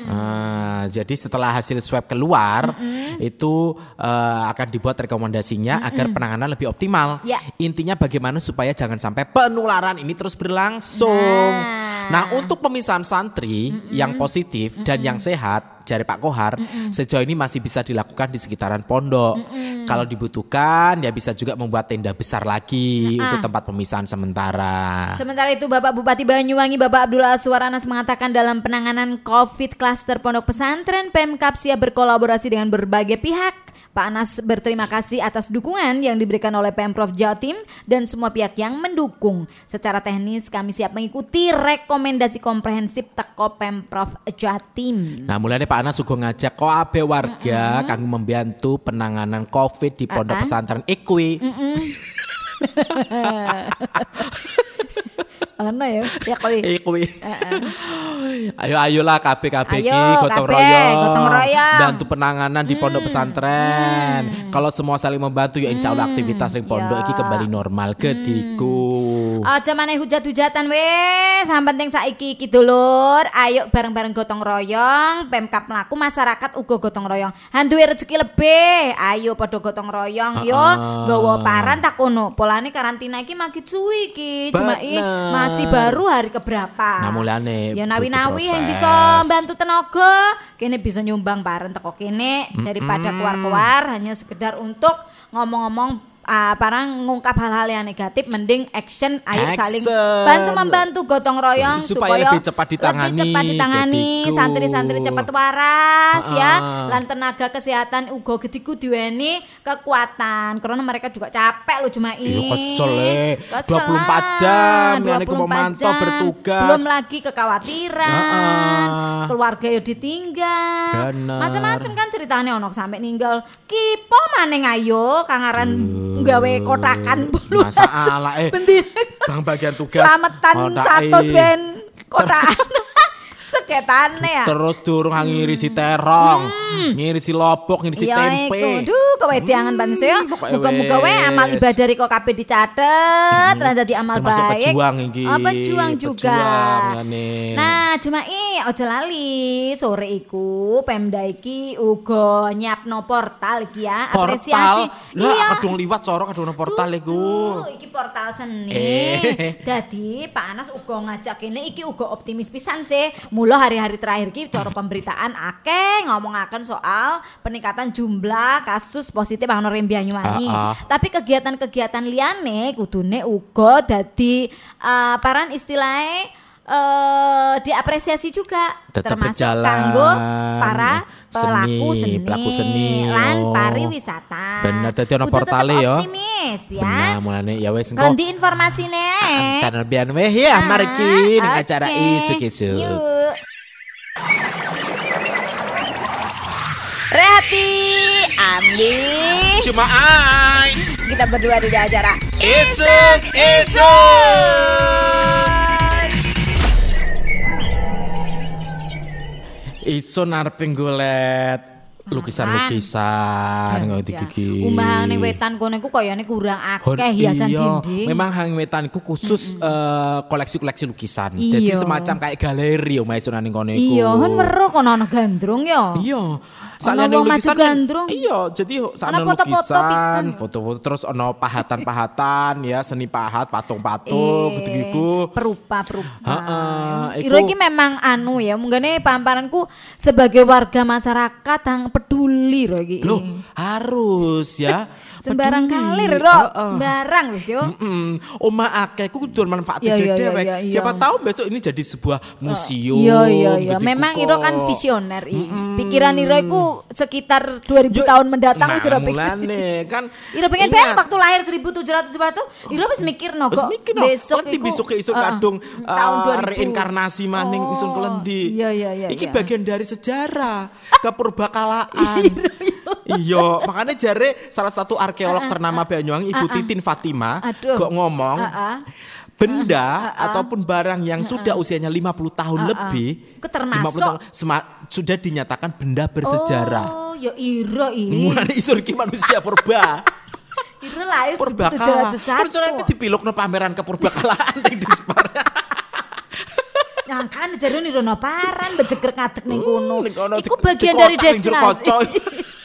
Speaker 2: Nah, jadi setelah hasil swab keluar itu eh, akan dibuat rekomendasinya agar penanganan lebih optimal.
Speaker 1: Ya.
Speaker 2: Intinya bagaimana supaya jangan sampai penularan ini terus berlangsung.
Speaker 1: Nah.
Speaker 2: Nah, untuk pemisahan santri yang positif dan yang sehat, jari Pak Kohar, sejauh ini masih bisa dilakukan di sekitaran pondok. Kalau dibutuhkan, ya bisa juga membuat tenda besar lagi
Speaker 1: Nah,
Speaker 2: untuk tempat pemisahan sementara.
Speaker 1: Sementara itu Bapak Bupati Banyuwangi Bapak Abdullah Aswaranas mengatakan dalam penanganan COVID klaster pondok pesantren Pemkap siap berkolaborasi dengan berbagai pihak. Pak Anas berterima kasih atas dukungan yang diberikan oleh Pemprov Jatim dan semua pihak yang mendukung. Secara teknis kami siap mengikuti rekomendasi komprehensif teko Pemprov Jatim.
Speaker 2: Nah, mulai Pak Anas juga ngajak kok abe warga kanggo membantu penanganan COVID di pondok
Speaker 1: Ah, ah.
Speaker 2: pesantren Ikwi.
Speaker 1: Ana ya, ya kowe.
Speaker 2: Ikwi. Ayo ayolah KB KB
Speaker 1: Ayo,
Speaker 2: ki gotong royong.
Speaker 1: gotong royong.
Speaker 2: Bantu penanganan di pondok pesantren. Kalau semua saling membantu ya insya Allah aktivitas di pondok
Speaker 1: Ya.
Speaker 2: iki kembali normal ketiku.
Speaker 1: Aja maneh hujat-hujatan wes, yang penting saiki iki dulur. Ayo bareng-bareng gotong royong, Pemkap mlaku masyarakat uga gotong royong. Han duwe rezeki lebih. Ayo padha gotong royong yo, nggawa paran tak kono. Polane karantina iki makin suwi iki. Cuma masih baru hari keberapa.
Speaker 2: Nah, mulane
Speaker 1: Ya nawi-nawi yang bisa bantu tenaga, kene bisa nyumbang paran teko kene daripada keluar-keluar hanya sekedar untuk ngomong-ngomong ah, parang ngungkap hal-hal yang negatif mending action ayo saling
Speaker 2: Action.
Speaker 1: bantu membantu gotong royong
Speaker 2: Supaya lebih cepat ditangani,
Speaker 1: lebih cepat ditangani santri-santri cepat waras ya
Speaker 2: Ah.
Speaker 1: lan tenaga kesehatan uga getiku diweni kekuatan karena mereka juga capek loh cuma
Speaker 2: Iya,
Speaker 1: ini
Speaker 2: kesel, eh.
Speaker 1: Kesel
Speaker 2: 24
Speaker 1: lah,
Speaker 2: jam, yang iku
Speaker 1: 24
Speaker 2: memantau,
Speaker 1: jam.
Speaker 2: bertugas.
Speaker 1: belum lagi kekhawatiran
Speaker 2: Ah.
Speaker 1: keluarga yo ditinggal
Speaker 2: Bener.
Speaker 1: macam-macam kan ceritanya ono sampai ninggal kipo maneng ayo kangaran nggawe kotakan bulu
Speaker 2: Masalah, eh.
Speaker 1: Bendina
Speaker 2: Bang bagian tugas.
Speaker 1: selamatan
Speaker 2: Kotak,
Speaker 1: satu
Speaker 2: eh.
Speaker 1: ben kotaan ketane ya.
Speaker 2: Terus durung ngirisi terong, ngirisi lobok, ngirisi
Speaker 1: Iya
Speaker 2: tempe.
Speaker 1: iku. Duh, kewediangan hmm, banget ya. Muga-muga wae amal ibadah riko kabeh dicatet, lan dadi amal
Speaker 2: Termasuk
Speaker 1: baik.
Speaker 2: pejuang iki.
Speaker 1: Oh, pejuang juga.
Speaker 2: Pejuang.
Speaker 1: Nah, cuma i ojo lali sore iku Pemda iki uga nyiapno portal iki ya, apresiasi.
Speaker 2: Portal. Lah, kadung liwat coro kadung portal iku.
Speaker 1: Tuh, iki portal seni.
Speaker 2: Eh.
Speaker 1: Dadi Pak Anas uga ngajak kene iki uga optimis pisan sih. Mula hari-hari terakhir iki cara pemberitaan akeh ngomongaken soal peningkatan jumlah kasus positif ana ring Banyuwangi.
Speaker 2: Ah, ah.
Speaker 1: Tapi kegiatan-kegiatan liyane kudune uga dadi eh, paran istilahnya eh diapresiasi juga
Speaker 2: Tetep
Speaker 1: termasuk
Speaker 2: berjalan.
Speaker 1: kanggo para pelaku
Speaker 2: Seni,
Speaker 1: seni,
Speaker 2: pelaku seni,
Speaker 1: lan
Speaker 2: oh.
Speaker 1: pariwisata.
Speaker 2: Bener, dadi ana
Speaker 1: Kudu tetep
Speaker 2: portale ya.
Speaker 1: Optimis ya.
Speaker 2: Benar, mulane ya wes engko.
Speaker 1: Kendi informasine.
Speaker 2: Karena biar weh ya, mari ki ning
Speaker 1: Ah,
Speaker 2: acara
Speaker 1: oke.
Speaker 2: isu-isu.
Speaker 1: Rehati, Ambi.
Speaker 2: Cuma ai.
Speaker 1: Kita berdua di acara
Speaker 2: Isuk, isuk. Iso nareping golet lukisan-lukisan ngono iki.
Speaker 1: Umah ning wetan kono iku koyone kurang akeh hiasan
Speaker 2: iya,
Speaker 1: dinding.
Speaker 2: Memang hang wetan iku khusus eh, koleksi-koleksi lukisan.
Speaker 1: Iya.
Speaker 2: Jadi semacam kayak galeri omah Sunan ning kono iku.
Speaker 1: Iya, kan kono ana gandrung ya.
Speaker 2: Iya.
Speaker 1: Ana
Speaker 2: Saliyane
Speaker 1: wong maju
Speaker 2: lukisan kan-. Iya, jadi sana lukisan, foto-foto terus ono pahatan-pahatan ya, seni pahat, patung-patung gitu gitu.
Speaker 1: perupa-perupa.
Speaker 2: Heeh,
Speaker 1: Iro
Speaker 2: iku-
Speaker 1: iki memang anu ya, munggane pamparanku sebagai warga masyarakat yang peduli ro iki.
Speaker 2: Loh, harus ya.
Speaker 1: Sembarang
Speaker 2: peduli.
Speaker 1: kali ro,
Speaker 2: Heeh.
Speaker 1: barang wis yo.
Speaker 2: Mm-mm. Oma akeh ku kudu
Speaker 1: Iya, iya,
Speaker 2: dhewe.
Speaker 1: iya, iya.
Speaker 2: Siapa tahu besok ini jadi sebuah museum.
Speaker 1: Iya iya iya,
Speaker 2: gitu
Speaker 1: memang. Iro kan visioner. i. Pikiran Iro iku sekitar 2000 tahun mendatang wis Iro
Speaker 2: Nah,
Speaker 1: pikir.
Speaker 2: mulane kan
Speaker 1: Iro pengen pengen waktu lahir 1700 itu, Iro wis mikir no kok besok iku,
Speaker 2: besok isu
Speaker 1: Heeh,
Speaker 2: kadung
Speaker 1: tahun
Speaker 2: eh,
Speaker 1: 2000.
Speaker 2: reinkarnasi maning
Speaker 1: Oh,
Speaker 2: isun kelendi.
Speaker 1: Iya iya iya.
Speaker 2: Iki
Speaker 1: iya.
Speaker 2: bagian dari sejarah kepurbakalaan. Iya, makanya jare salah satu arkeolog ternama Banyuwangi Ibu Titin Fatima kok ngomong
Speaker 1: Ah, ah.
Speaker 2: benda ataupun barang yang sudah usianya 50 tahun lebih
Speaker 1: termasuk-
Speaker 2: 50 tahun sema- sudah dinyatakan benda bersejarah.
Speaker 1: Oh, ya Iro ini.
Speaker 2: Mulane isun ki manusia purba.
Speaker 1: Iro lahir
Speaker 2: Purbakala.
Speaker 1: 1701.
Speaker 2: Percaya dipiluk no pameran kepurbakalaan ning dispar.
Speaker 1: Nyangkan jare Iro no paran bejeger ngadeg ning kono.
Speaker 2: Ning kono
Speaker 1: Iku bagian dari destinasi.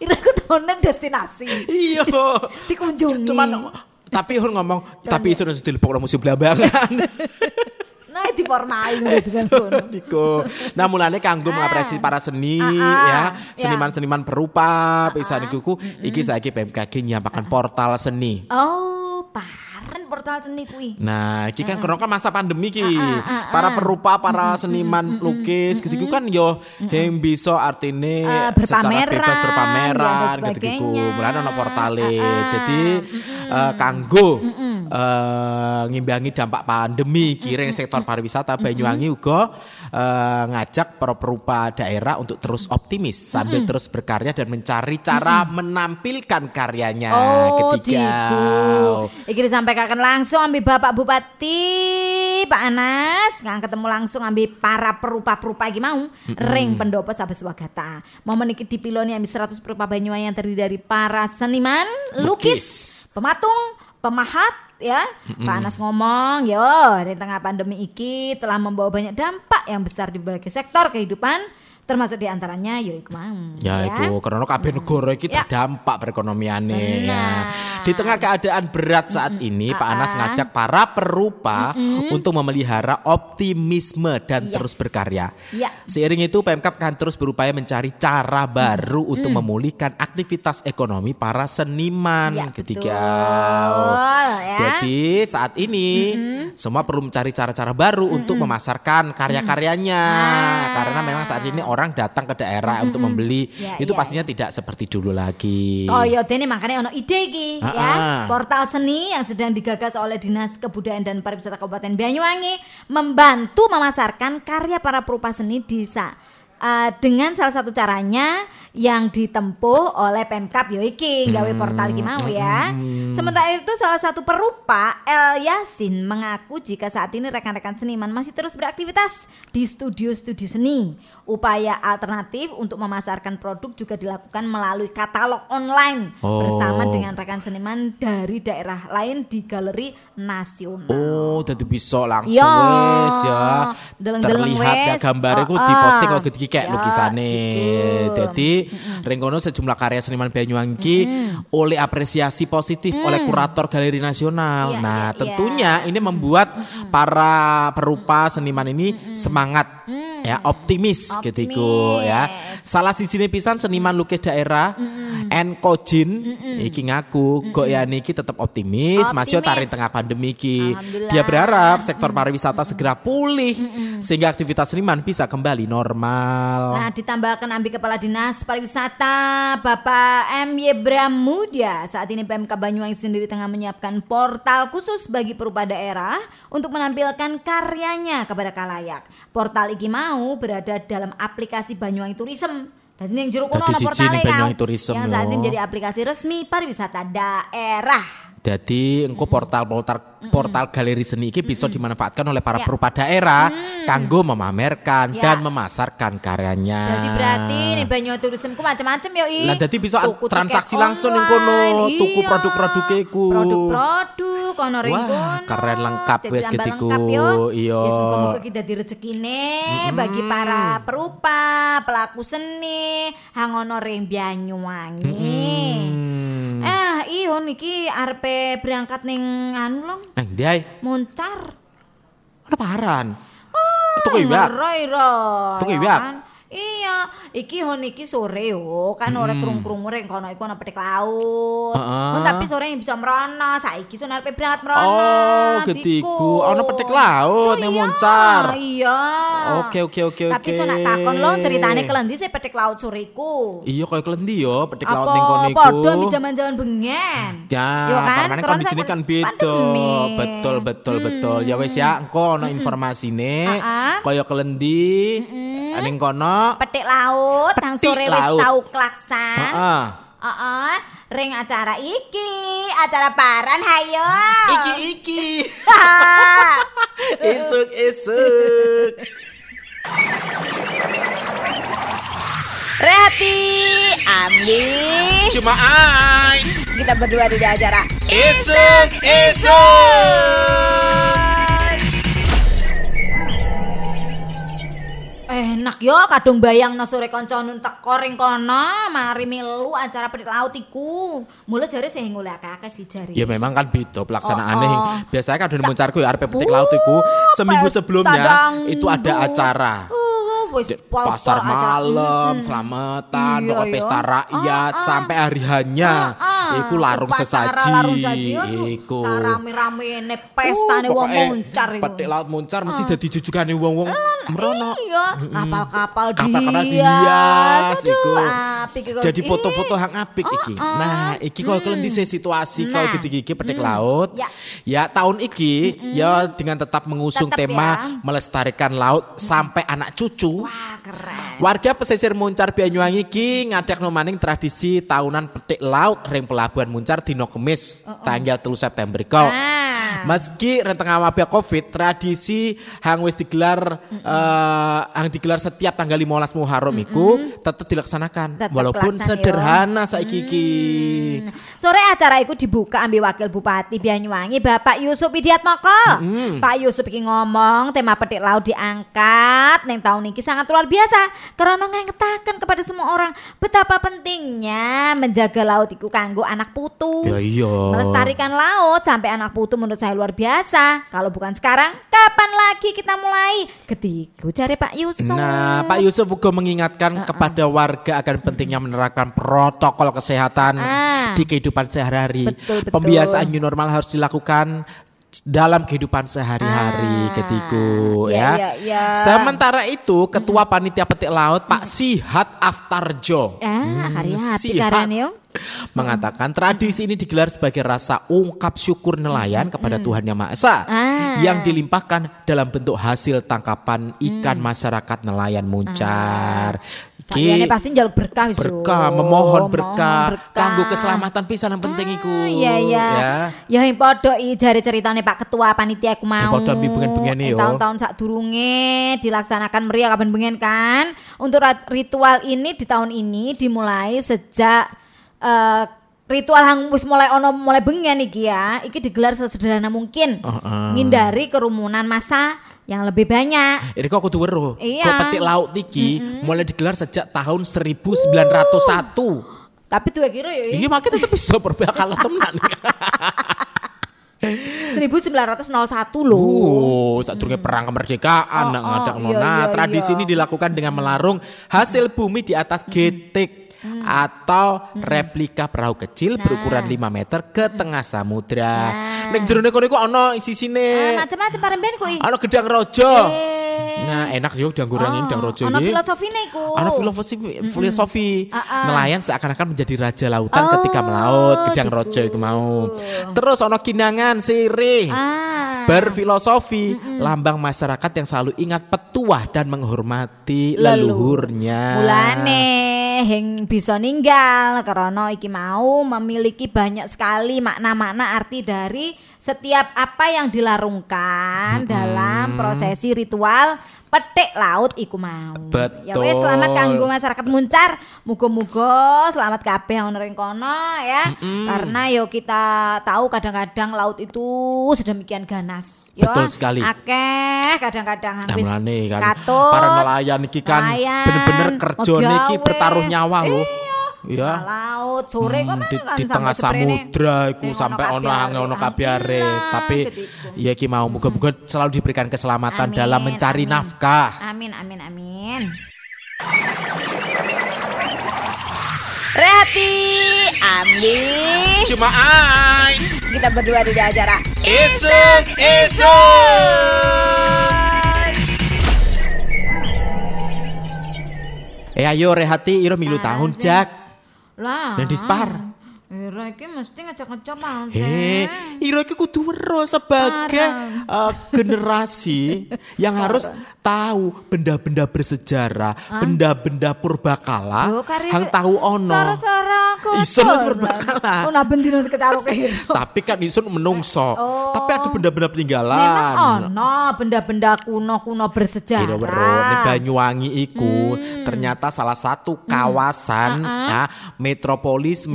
Speaker 2: kaca.
Speaker 1: Iro ku tahunnya destinasi.
Speaker 2: Iya.
Speaker 1: Dikunjungi.
Speaker 2: Cuman tapi Hun ngomong tapi isu harus dilebok museum Blambangan.
Speaker 1: nah diformali ngono dengan kono.
Speaker 2: Niku. Nah mulane kanggo mengapresiasi para seni
Speaker 1: Ah, ah,
Speaker 2: ya,
Speaker 1: ya.
Speaker 2: seniman-seniman perupa, pisan niku ku iki saiki BMKG nyiapaken portal seni.
Speaker 1: Oh, paran portal seni kuwi.
Speaker 2: Nah, iki kan kan masa pandemi ki. Para perupa, para seniman lukis gitu kan yo yang bisa artine
Speaker 1: Eh,
Speaker 2: secara bebas berpameran gitu. Mulane ono portale. Jadi eh, kanggo eh, ngimbangi dampak pandemi kiring sektor pariwisata. Banyuwangi uga eh, ngajak para perupa daerah untuk terus optimis sambil terus berkarya dan mencari cara menampilkan karyanya
Speaker 1: Oh,
Speaker 2: ketika
Speaker 1: diku. Iki disampaikan langsung ambil Bapak Bupati Pak Anas, ngang ketemu langsung ambil para perupa-perupa iki mau. Ring pendopo Sabes Wagata. Momen iki dipiloni ambil 100 perupa Banyuwangi yang terdiri dari para seniman, lukis,
Speaker 2: Lukis.
Speaker 1: pematung, pemahat ya. Pak Anas ngomong, yo di tengah pandemi iki telah membawa banyak dampak yang besar di berbagai sektor kehidupan termasuk di antaranya yo iku mau.
Speaker 2: Ya, itu karena kabeh negara iki
Speaker 1: Ya.
Speaker 2: terdampak perekonomiannya
Speaker 1: Benar.
Speaker 2: ya. Di tengah keadaan berat saat ini Pak Anas ngajak para perupa untuk memelihara optimisme dan
Speaker 1: Yes.
Speaker 2: terus berkarya.
Speaker 1: Ya.
Speaker 2: Seiring itu Pemkap akan terus berupaya mencari cara baru untuk memulihkan aktivitas ekonomi para seniman
Speaker 1: Ya,
Speaker 2: ketika
Speaker 1: betul, ya.
Speaker 2: Jadi saat ini semua perlu mencari cara-cara baru untuk memasarkan karya-karyanya karena memang saat ini orang datang ke daerah untuk membeli
Speaker 1: Ya,
Speaker 2: itu
Speaker 1: ya,
Speaker 2: pastinya tidak seperti dulu lagi.
Speaker 1: Oh iya dene makanya ono ide iki
Speaker 2: Ah,
Speaker 1: ya.
Speaker 2: ah.
Speaker 1: Portal seni yang sedang digagas oleh Dinas Kebudayaan dan Pariwisata Kabupaten Banyuwangi membantu memasarkan karya para perupa seni di sa eh, dengan salah satu caranya yang ditempuh oleh Pemkap yo iki gawe portal iki mau ya. Sementara itu salah satu perupa El Yasin mengaku jika saat ini rekan-rekan seniman masih terus beraktivitas di studio-studio seni. Upaya alternatif untuk memasarkan produk juga dilakukan melalui katalog online
Speaker 2: Oh.
Speaker 1: bersama dengan rekan seniman dari daerah lain di galeri nasional.
Speaker 2: Oh, jadi bisa langsung
Speaker 1: Ya.
Speaker 2: wes ya.
Speaker 1: Deleng-deleng
Speaker 2: Terlihat ya
Speaker 1: wes.
Speaker 2: gambarnya ku
Speaker 1: Oh,
Speaker 2: diposting
Speaker 1: oh.
Speaker 2: kok gitu kayak
Speaker 1: Ya,
Speaker 2: lukisane. Renggono sejumlah karya seniman Banyuwangi iki oleh apresiasi positif oleh kurator Galeri Nasional.
Speaker 1: Iya,
Speaker 2: nah,
Speaker 1: iya,
Speaker 2: tentunya ini membuat para perupa seniman ini semangat ya optimis, gitu iku, ya. Salah sisi pisan seniman lukis daerah En Kojin iki ngaku kok ya niki tetap optimis, masih
Speaker 1: Optimis.
Speaker 2: tarik tengah pandemi iki. Dia berharap sektor pariwisata segera pulih sehingga aktivitas seniman bisa kembali normal.
Speaker 1: Nah, ditambahkan ambil Kepala Dinas Pariwisata Bapak M. Y. Bramudia. Saat ini PMK Banyuwangi sendiri tengah menyiapkan portal khusus bagi perupa daerah untuk menampilkan karyanya kepada kalayak. Portal iki mau berada dalam aplikasi Banyuwangi Tourism. Dan ini yang jeruk kono
Speaker 2: siji
Speaker 1: portalnya
Speaker 2: Banyuwangi
Speaker 1: kan.
Speaker 2: Tourism
Speaker 1: Yang saat ini
Speaker 2: yo.
Speaker 1: menjadi aplikasi resmi pariwisata daerah.
Speaker 2: Jadi engko portal-portal portal galeri seni ini bisa dimanfaatkan oleh para
Speaker 1: Ya.
Speaker 2: perupa daerah kanggo memamerkan
Speaker 1: Ya.
Speaker 2: dan memasarkan karyanya.
Speaker 1: Jadi berarti nih Banyuwangi Tourism ku macam-macam yo I.
Speaker 2: Lah, dadi bisa
Speaker 1: Tuku
Speaker 2: transaksi langsung ning kono, tuku
Speaker 1: iya.
Speaker 2: produk-produke ku.
Speaker 1: Produk-produk ono ring
Speaker 2: Wah,
Speaker 1: kono.
Speaker 2: keren lengkap ketiku,
Speaker 1: lengkap yo.
Speaker 2: iya.
Speaker 1: Wis muga-muga dadi rezekine bagi para perupa, pelaku seni, hang ono ring Banyuwangi.
Speaker 2: Hmm.
Speaker 1: Iyo niki arepe berangkat ning anu long,
Speaker 2: Eh, dia
Speaker 1: moncar.
Speaker 2: ada paran. Tuku iwak. Tuku iwak.
Speaker 1: Iya, iki hon iki sore yo, kan ora krung-krung ring kono iku ana petik laut.
Speaker 2: Heeh.
Speaker 1: Mun tapi sore bisa merono, saiki sun arep berangkat merono.
Speaker 2: Oh, getiku. Ana petik laut ning Moncar.
Speaker 1: Iya.
Speaker 2: Oke, oke, oke,
Speaker 1: Tapi
Speaker 2: oke.
Speaker 1: sun nak takon lo ceritane kelendi sih petik laut sore iku.
Speaker 2: Iya koyo klendi yo, petik laut
Speaker 1: Apa
Speaker 2: ning kono iku.
Speaker 1: padha di zaman-zaman bengen?
Speaker 2: Ya,
Speaker 1: Yo kan, karena
Speaker 2: kondisi ini
Speaker 1: saat
Speaker 2: kan beda. Betul, betul, betul. Ya wes ya, engko ono informasine
Speaker 1: Ah-ah.
Speaker 2: koyo klendi ning kono.
Speaker 1: Petik laut, nang
Speaker 2: Petik
Speaker 1: sore wis tau klaksan.
Speaker 2: Heeh.
Speaker 1: Heeh, ring acara iki, acara paran hayo.
Speaker 2: Iki iki. Isuk isuk.
Speaker 1: Rehati, Ambi.
Speaker 2: Cuma ai.
Speaker 1: Kita berdua di acara.
Speaker 2: Isuk isuk.
Speaker 1: Enak yo kadung bayang no sore konco nun teko ring kono mari milu acara pedik laut iku. Mula jare sing ngoleh akeh sih jare.
Speaker 2: Ya memang kan beda pelaksanaannya.
Speaker 1: Oh, oh.
Speaker 2: Biasanya di Muncarku ya arep petik laut iku seminggu
Speaker 1: pesta
Speaker 2: sebelumnya itu ada acara.
Speaker 1: Uh, wis
Speaker 2: Di pasar malam,
Speaker 1: Mm-mm.
Speaker 2: selamatan,
Speaker 1: Iya,
Speaker 2: pokoknya
Speaker 1: iya.
Speaker 2: pesta rakyat
Speaker 1: Ah, ah.
Speaker 2: sampai hari hanya.
Speaker 1: Ah, ah.
Speaker 2: Iku larung sesaji.
Speaker 1: Larung sesaji
Speaker 2: Iku.
Speaker 1: Sarame-rame ne pestane
Speaker 2: Uh,
Speaker 1: wong muncar iku.
Speaker 2: Petik laut muncar mesti dadi jujugane wong-wong merono.
Speaker 1: Iya, kapal-kapal Aduh,
Speaker 2: iku. Jadi foto-foto hang apik iki. Nah, iki koyo klendi sih situasi koyo
Speaker 1: Nah.
Speaker 2: gitu-gitu petik laut.
Speaker 1: Ya.
Speaker 2: Ya tahun iki ya dengan tetap mengusung tema
Speaker 1: ya.
Speaker 2: melestarikan laut sampai anak cucu.
Speaker 1: Wah, keren.
Speaker 2: Warga pesisir Muncar Banyuwangi iki ngadek maning tradisi tahunan petik laut ring pelabuhan Muncar dino Kemis tanggal 3 September kok.
Speaker 1: Nah.
Speaker 2: Meski rentang wabah Covid, tradisi hang wis digelar eh, hang digelar setiap tanggal 15 Muharram iku tetap dilaksanakan
Speaker 1: Tetep
Speaker 2: walaupun sederhana saiki iki.
Speaker 1: Sore acara itu dibuka ambil wakil Bupati Banyuwangi Bapak Yusuf Widiatmoko. Pak Yusuf iki ngomong tema petik laut diangkat neng tahun ini sangat luar biasa karena ngengetaken kepada semua orang betapa pentingnya menjaga laut iku kanggo anak putu.
Speaker 2: Ya iya.
Speaker 1: Melestarikan laut sampai anak putu menurut saya luar biasa. Kalau bukan sekarang, kapan lagi kita mulai? Ketiku cari Pak Yusuf.
Speaker 2: Nah, Pak Yusuf juga mengingatkan kepada warga akan pentingnya menerapkan protokol kesehatan
Speaker 1: Ah.
Speaker 2: di kehidupan sehari-hari. Pembiasaan new normal harus dilakukan dalam kehidupan sehari-hari
Speaker 1: Ah,
Speaker 2: ketiku
Speaker 1: iya,
Speaker 2: ya.
Speaker 1: iya, iya.
Speaker 2: Sementara itu Ketua Panitia Petik Laut Pak Sihat Aftarjo.
Speaker 1: Ah, hati
Speaker 2: Sihat. Mengatakan tradisi ini digelar sebagai rasa ungkap syukur nelayan kepada Tuhan Yang Maha Esa
Speaker 1: Ah.
Speaker 2: yang dilimpahkan dalam bentuk hasil tangkapan ikan masyarakat nelayan muncar.
Speaker 1: Sakjane
Speaker 2: Ki-
Speaker 1: pasti njaluk berkah iso.
Speaker 2: berkah memohon berkah
Speaker 1: berkah.
Speaker 2: kanggo keselamatan pisan yang penting iku
Speaker 1: Iya iya.
Speaker 2: ya
Speaker 1: Ya yang padha i jare ceritane Pak Ketua panitia aku mau.
Speaker 2: padha ambi bengen-bengene
Speaker 1: Eh,
Speaker 2: yo.
Speaker 1: Tahun-tahun sak durunge dilaksanakan meriah kapan bengen kan. Untuk ritual ini di tahun ini dimulai sejak eh, ritual yang wis mulai ono mulai bengen iki ya. Iki digelar sesederhana mungkin.
Speaker 2: Heeh.
Speaker 1: Ngindari kerumunan massa yang lebih banyak.
Speaker 2: ini kok kudu weruh
Speaker 1: Iya.
Speaker 2: kok petik laut iki mulai digelar sejak tahun 1901
Speaker 1: Tapi tuh kira ya
Speaker 2: Iki makanya tetep bisa berbakal temenan.
Speaker 1: 1901 loh.
Speaker 2: Oh, saat durunge perang kemerdekaan
Speaker 1: Oh,
Speaker 2: nak
Speaker 1: oh,
Speaker 2: ngadak
Speaker 1: iya,
Speaker 2: Nah,
Speaker 1: iya,
Speaker 2: tradisi
Speaker 1: iya.
Speaker 2: ini dilakukan dengan melarung hasil bumi di atas getik atau replika perahu kecil
Speaker 1: Nah.
Speaker 2: berukuran 5 meter ke tengah samudra. Nek jerone kono iku ana
Speaker 1: Ah,
Speaker 2: isisine.
Speaker 1: macam-macam paremben kok.
Speaker 2: Ana gedang rojo.
Speaker 1: Eh.
Speaker 2: Nah, enak yo udang goreng udang rojo
Speaker 1: Ana
Speaker 2: iki.
Speaker 1: filosofine iku.
Speaker 2: Ana filosofi filosofi
Speaker 1: Ah, ah.
Speaker 2: nelayan seakan-akan menjadi raja lautan
Speaker 1: Oh,
Speaker 2: ketika melaut gedang
Speaker 1: gitu.
Speaker 2: rojo itu mau. Terus ana kinangan sirih.
Speaker 1: Ah.
Speaker 2: Berfilosofi lambang masyarakat yang selalu ingat petuah dan menghormati leluhurnya.
Speaker 1: Mulane yang bisa ninggal karena iki mau memiliki banyak sekali makna-makna arti dari setiap apa yang dilarungkan dalam prosesi ritual petik laut iku mau. Ya wes
Speaker 2: Betul.
Speaker 1: selamat kanggo masyarakat Muncar. Muga-muga selamat kabeh yang ring kono ya. Karena yo kita tahu kadang-kadang laut itu sedemikian ganas. Yo,
Speaker 2: Betul sekali.
Speaker 1: Akeh kadang-kadang
Speaker 2: Nah,
Speaker 1: wis
Speaker 2: kan
Speaker 1: katut,
Speaker 2: para nelayan iki kan bener-bener kerja niki bertaruh nyawa loh.
Speaker 1: Iya.
Speaker 2: Ya.
Speaker 1: laut sore
Speaker 2: Hmm, di,
Speaker 1: kan
Speaker 2: di tengah samudra iku sampai ono ono kabiare
Speaker 1: Alhamdulillah,
Speaker 2: tapi ya ki mau muga-muga selalu diberikan keselamatan
Speaker 1: Amin,
Speaker 2: dalam mencari
Speaker 1: amin.
Speaker 2: nafkah.
Speaker 1: Amin amin amin. Rehati, Ambi,
Speaker 2: cuma ai
Speaker 1: kita berdua di acara
Speaker 2: esok esok Eh ayo rehati iro milu tahun jak
Speaker 1: lah.
Speaker 2: Dan dispar.
Speaker 1: Ira iki mesti ngecek-ngecek mau.
Speaker 2: Hei, Iro iki kudu weruh sebagai eh, generasi yang harus tahu benda-benda bersejarah, benda-benda purbakala, yang tahu ono. Isun wis purbakala.
Speaker 1: Oh, nah bendino kecaruk hero.
Speaker 2: Tapi kan isun menungso. Tapi ada benda-benda peninggalan.
Speaker 1: Oh. Memang ono benda-benda kuno-kuno bersejarah.
Speaker 2: Iro weruh ning Banyuwangi iku ternyata salah satu kawasan ya, metropolis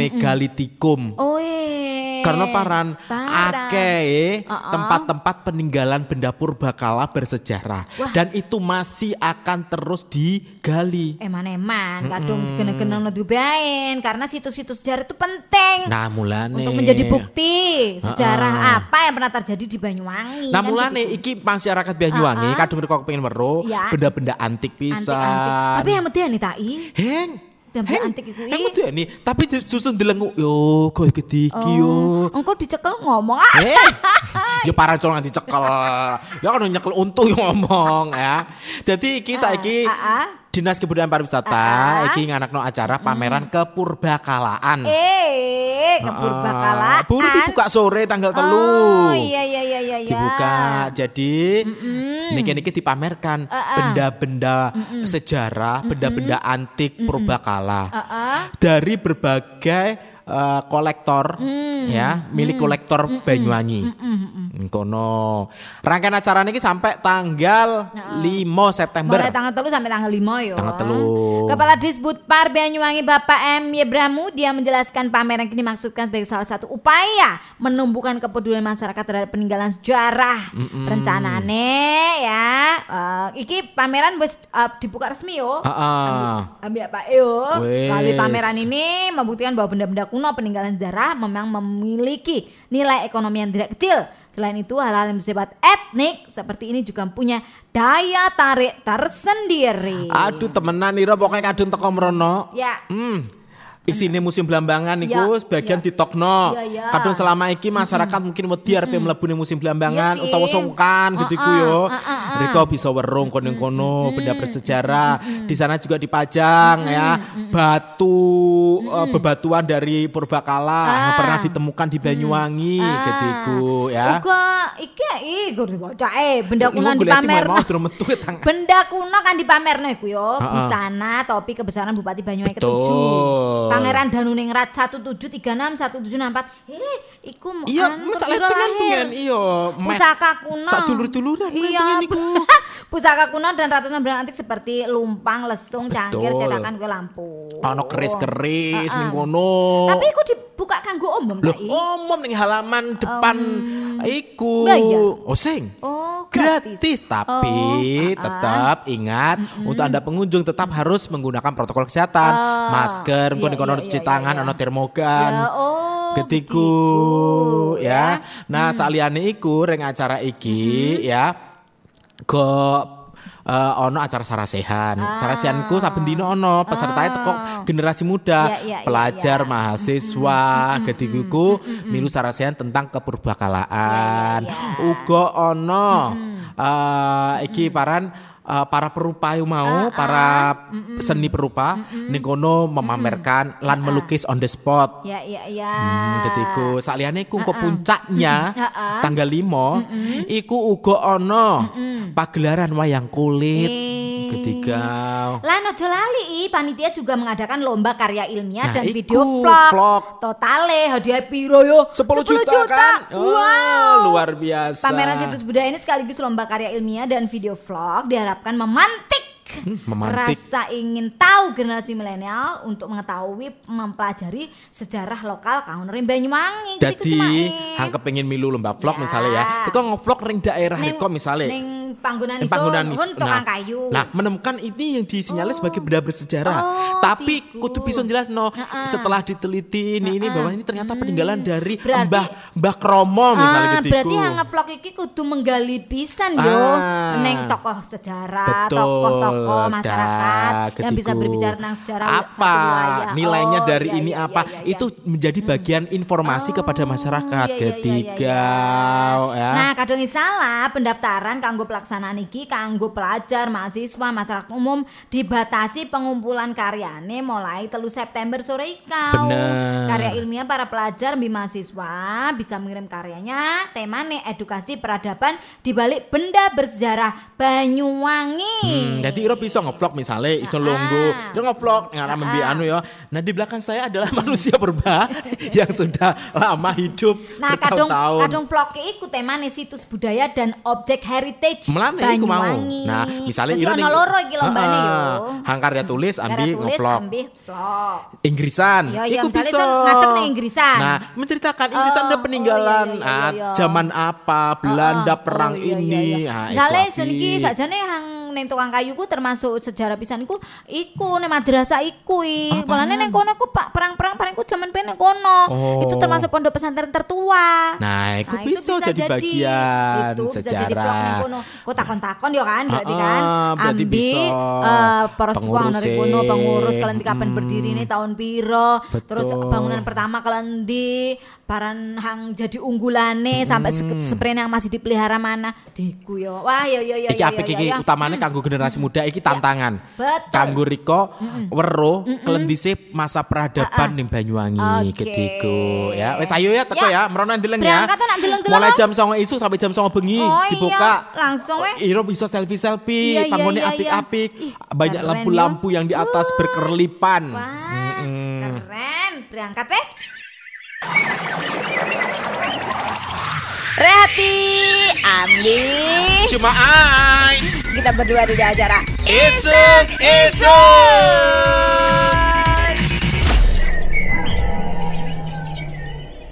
Speaker 2: megalitikum.
Speaker 1: Oh eh.
Speaker 2: Karena paran
Speaker 1: Parah.
Speaker 2: akeh
Speaker 1: Uh-uh.
Speaker 2: tempat-tempat peninggalan benda purbakala bersejarah dan itu masih akan terus digali.
Speaker 1: Eman-eman, kadung kena-kena no diubahin karena situs-situs sejarah itu penting
Speaker 2: Nah, mulane
Speaker 1: untuk menjadi bukti sejarah apa yang pernah terjadi di Banyuwangi.
Speaker 2: Nah,
Speaker 1: kan
Speaker 2: mulane
Speaker 1: gitu.
Speaker 2: iki masyarakat Banyuwangi
Speaker 1: Uh-uh.
Speaker 2: kadung kok pengen weruh
Speaker 1: Ya.
Speaker 2: benda-benda antik pisan.
Speaker 1: Antik-antik. Tapi yang medeni nih tai.
Speaker 2: Heng. Heng,
Speaker 1: antik iku
Speaker 2: heng
Speaker 1: i.
Speaker 2: medeni. Tapi justru ndelengu yo kok iki iki yo.
Speaker 1: Engkau dicekel ngomong. Ah,
Speaker 2: Eh, ya parah colong nanti cekel. Ya kan nyekel untu yang ngomong ya. Jadi iki saiki
Speaker 1: ah, ah.
Speaker 2: Dinas Kebudayaan Pariwisata
Speaker 1: ah.
Speaker 2: iki nganakno acara pameran kepurbakalaan.
Speaker 1: eh, kepurbakalaan.
Speaker 2: Ah, Buru dibuka sore tanggal telu.
Speaker 1: Oh, iya iya iya iya.
Speaker 2: Dibuka. Jadi niki-niki dipamerkan benda-benda sejarah, benda-benda antik purbakala.
Speaker 1: Ah, ah.
Speaker 2: Dari berbagai eh, kolektor ya, milik kolektor Banyuwangi. Kono. Rangkaian acara niki sampai tanggal 5 September.
Speaker 1: Mulai tanggal telu sampai tanggal 5 yo.
Speaker 2: Tanggal telu.
Speaker 1: Kepala Disbud Par Banyuwangi Bapak M. Yebramu dia menjelaskan pameran ini dimaksudkan sebagai salah satu upaya menumbuhkan kepedulian masyarakat terhadap peninggalan sejarah. Rencanane ya, eh, iki pameran wis eh, dibuka resmi yo.
Speaker 2: Heeh.
Speaker 1: Ambil apa yo?
Speaker 2: Wes.
Speaker 1: Melalui pameran ini membuktikan bahwa benda-benda kuno peninggalan sejarah memang memiliki nilai ekonomi yang tidak kecil. Selain itu hal-hal yang bersifat etnik seperti ini juga punya daya tarik tersendiri.
Speaker 2: Aduh temenan Ira pokoknya kadung teko mrono.
Speaker 1: Ya.
Speaker 2: Hmm. Isine museum Blambangan
Speaker 1: Iya,
Speaker 2: sebagian
Speaker 1: iya.
Speaker 2: ditokno.
Speaker 1: Iya, iya.
Speaker 2: Kadang selama iki masyarakat mungkin wedi arep mlebu ning museum Blambangan
Speaker 1: Iya sih.
Speaker 2: utawa sungkan gitu iku yo.
Speaker 1: Uh-uh.
Speaker 2: Riko bisa werung kono-kono benda bersejarah. Di sana juga dipajang ya batu eh, bebatuan dari purbakala yang
Speaker 1: Ah.
Speaker 2: pernah ditemukan di Banyuwangi gitu iku ya.
Speaker 1: Uga iki iku eh benda kuno
Speaker 2: metu ke tangan.
Speaker 1: Benda kuno kan dipamerno iku yo, busana topi kebesaran Bupati Banyuwangi ketujuh. Pangeran Danuningrat 1736 1764. Eh, iku
Speaker 2: Iya,
Speaker 1: anu,
Speaker 2: masalah
Speaker 1: kepiro
Speaker 2: dengan
Speaker 1: lahir?
Speaker 2: dengan iya.
Speaker 1: Pusaka kuno.
Speaker 2: Sak dulur-duluran
Speaker 1: Iya. Pusaka kuno dan ratusan barang antik seperti lumpang, lesung, cangkir, cetakan kue lampu.
Speaker 2: Ono keris-keris
Speaker 1: Ha-ha.
Speaker 2: ning kono.
Speaker 1: Tapi iku dibuka kanggo umum
Speaker 2: Loh, umum ning halaman depan iku.
Speaker 1: bayar?
Speaker 2: Oh, sing.
Speaker 1: Oh,
Speaker 2: Gratis,
Speaker 1: gratis.
Speaker 2: tapi
Speaker 1: Oh,
Speaker 2: tetap ingat untuk Anda pengunjung tetap harus menggunakan protokol kesehatan,
Speaker 1: Ah,
Speaker 2: masker,
Speaker 1: iya,
Speaker 2: kono
Speaker 1: iya,
Speaker 2: cuci
Speaker 1: iya,
Speaker 2: tangan,
Speaker 1: iya.
Speaker 2: ono termogan.
Speaker 1: Ya, oh,
Speaker 2: Ketiku
Speaker 1: begitu,
Speaker 2: ya. Nah, saliyane iku ring acara iki ya go eh, ono acara sarasehan.
Speaker 1: Ah.
Speaker 2: Sarasehanku saben dina ono pesertanya teko generasi muda,
Speaker 1: Iya, iya, iya,
Speaker 2: pelajar,
Speaker 1: iya.
Speaker 2: mahasiswa, ketiku milu sarasehan tentang keperbakalaan.
Speaker 1: Iya, iya.
Speaker 2: Uga ono eh, iki paran eh, para perupa yang mau, para seni perupa ning kono memamerkan lan melukis on the spot.
Speaker 1: Ya, ya, ya.
Speaker 2: Hmm, ketiku saliyane iku kok puncaknya
Speaker 1: Heeh.
Speaker 2: tanggal 5 iku uga ana pagelaran wayang kulit
Speaker 1: Eh.
Speaker 2: Ketiga
Speaker 1: Lah ojo lali, I, panitia juga mengadakan lomba karya ilmiah
Speaker 2: Nah,
Speaker 1: dan
Speaker 2: iku,
Speaker 1: video vlog.
Speaker 2: vlog.
Speaker 1: Totale hadiah piro yo?
Speaker 2: 10 juta, kan Oh,
Speaker 1: Wow.
Speaker 2: luar biasa
Speaker 1: Pameran situs budaya ini sekaligus lomba karya ilmiah dan video vlog diharapkan memantik
Speaker 2: memantik.
Speaker 1: rasa ingin tahu generasi milenial untuk mengetahui mempelajari sejarah lokal Kaunerin Banyuwangi. Gitu
Speaker 2: jadi hang kepengin milu lomba vlog
Speaker 1: Ya.
Speaker 2: misalnya ya itu ngevlog ring daerah
Speaker 1: Ning-
Speaker 2: Riko misalnya
Speaker 1: ning panggonan
Speaker 2: Ning
Speaker 1: iso
Speaker 2: panggonan
Speaker 1: pun
Speaker 2: is-
Speaker 1: tukang kayu.
Speaker 2: Nah, menemukan ini yang disinyalir sebagai benda bersejarah.
Speaker 1: Oh,
Speaker 2: Tapi
Speaker 1: tiku.
Speaker 2: kudu bisa jelas no.
Speaker 1: Heeh.
Speaker 2: Setelah diteliti ini ini bahwa ini ternyata peninggalan dari
Speaker 1: Berarti-
Speaker 2: Mbah Mbah Kromo misalnya
Speaker 1: ah,
Speaker 2: gitu.
Speaker 1: berarti yang ngevlog iki kudu menggali pisan yo
Speaker 2: Ah.
Speaker 1: neng tokoh sejarah,
Speaker 2: Betul,
Speaker 1: tokoh-tokoh
Speaker 2: dah,
Speaker 1: masyarakat yang bisa berbicara tentang sejarah
Speaker 2: apa nilainya
Speaker 1: Oh,
Speaker 2: dari
Speaker 1: iya,
Speaker 2: ini
Speaker 1: iya,
Speaker 2: apa
Speaker 1: iya, iya.
Speaker 2: itu menjadi bagian informasi
Speaker 1: Oh,
Speaker 2: kepada masyarakat
Speaker 1: iya, iya, iya,
Speaker 2: ketiga
Speaker 1: iya,
Speaker 2: ya
Speaker 1: Nah, kadang salah pendaftaran kanggo pelaksanaan iki kanggo pelajar, mahasiswa, masyarakat umum dibatasi pengumpulan karyane mulai telu September sore ikau.
Speaker 2: Bener.
Speaker 1: Karya ilmiah para pelajar bi mahasiswa bisa mengirim karyanya temane edukasi peradaban di balik benda bersejarah Banyuwangi.
Speaker 2: Hmm, jadi Iro bisa ngevlog misalnya, iso
Speaker 1: Ah.
Speaker 2: longgo, dia ngevlog yang nama
Speaker 1: Ah.
Speaker 2: anu ya. Nah di belakang saya adalah manusia purba yang sudah lama hidup
Speaker 1: Nah, kadung
Speaker 2: bertahun-tahun.
Speaker 1: kadung vlog iku temane situs budaya dan objek heritage
Speaker 2: Melane iku mau. Nah, misalnya Iro
Speaker 1: ono loro iki lombane yo.
Speaker 2: Hang karya tulis
Speaker 1: Karya
Speaker 2: ambi
Speaker 1: tulis,
Speaker 2: ngevlog. Inggrisan,
Speaker 1: Iya, iya,
Speaker 2: iku bisa.
Speaker 1: ngadeg ning Inggrisan.
Speaker 2: Nah, menceritakan Inggrisan ada peninggalan
Speaker 1: oh, iya,
Speaker 2: ah,
Speaker 1: iya.
Speaker 2: zaman apa, Belanda
Speaker 1: Oh, oh,
Speaker 2: perang ini. Ah,
Speaker 1: Misalnya
Speaker 2: iku
Speaker 1: sun iki
Speaker 2: apik.
Speaker 1: sakjane hang ning tukang kayu ku termasuk sejarah pisan iku iku ning madrasah iku i. Polane ning kono ku Pak perang-perang paling ku jaman ben ning kono.
Speaker 2: Oh.
Speaker 1: Itu termasuk pondok pesantren tertua.
Speaker 2: Nah, itu
Speaker 1: Nah,
Speaker 2: bisa, jadi bagian
Speaker 1: itu bisa jadi vlog
Speaker 2: sejarah.
Speaker 1: ning kono. Kok takon-takon ya kan berarti
Speaker 2: Ah,
Speaker 1: kan.
Speaker 2: ah, berarti
Speaker 1: Ambi
Speaker 2: bisa.
Speaker 1: eh persuang dari kono pengurus kalian kapan
Speaker 2: Mm.
Speaker 1: berdiri ini tahun piro. Terus bangunan pertama kalian di paran hang jadi unggulane sampai se- sprene yang masih dipelihara mana diku yo. Wah yo yo yo
Speaker 2: Iki
Speaker 1: yo,
Speaker 2: apik
Speaker 1: yo,
Speaker 2: iki
Speaker 1: yo.
Speaker 2: Kanggo generasi muda iki tantangan.
Speaker 1: Betul.
Speaker 2: Kanggo Riko weruh kelendise masa peradaban ning Banyuwangi
Speaker 1: Oke.
Speaker 2: ketiku ya. Wes ayo ya teko ya,
Speaker 1: Ya.
Speaker 2: merono ndeleng ya. Mulai jam 09.00 isu sampai jam 09.00 bengi
Speaker 1: Oh, iya.
Speaker 2: dibuka.
Speaker 1: Langsung, weh.
Speaker 2: Iro bisa selfie-selfie,
Speaker 1: Iya, iya,
Speaker 2: panggone
Speaker 1: iya, iya.
Speaker 2: apik-apik. Banyak lampu-lampu yang di atas berkerlipan.
Speaker 1: Wah, keren. Berangkat wes. Rehati, Ambi.
Speaker 2: Cuma ai.
Speaker 1: Kita berdua di acara.
Speaker 2: Isuk, isuk.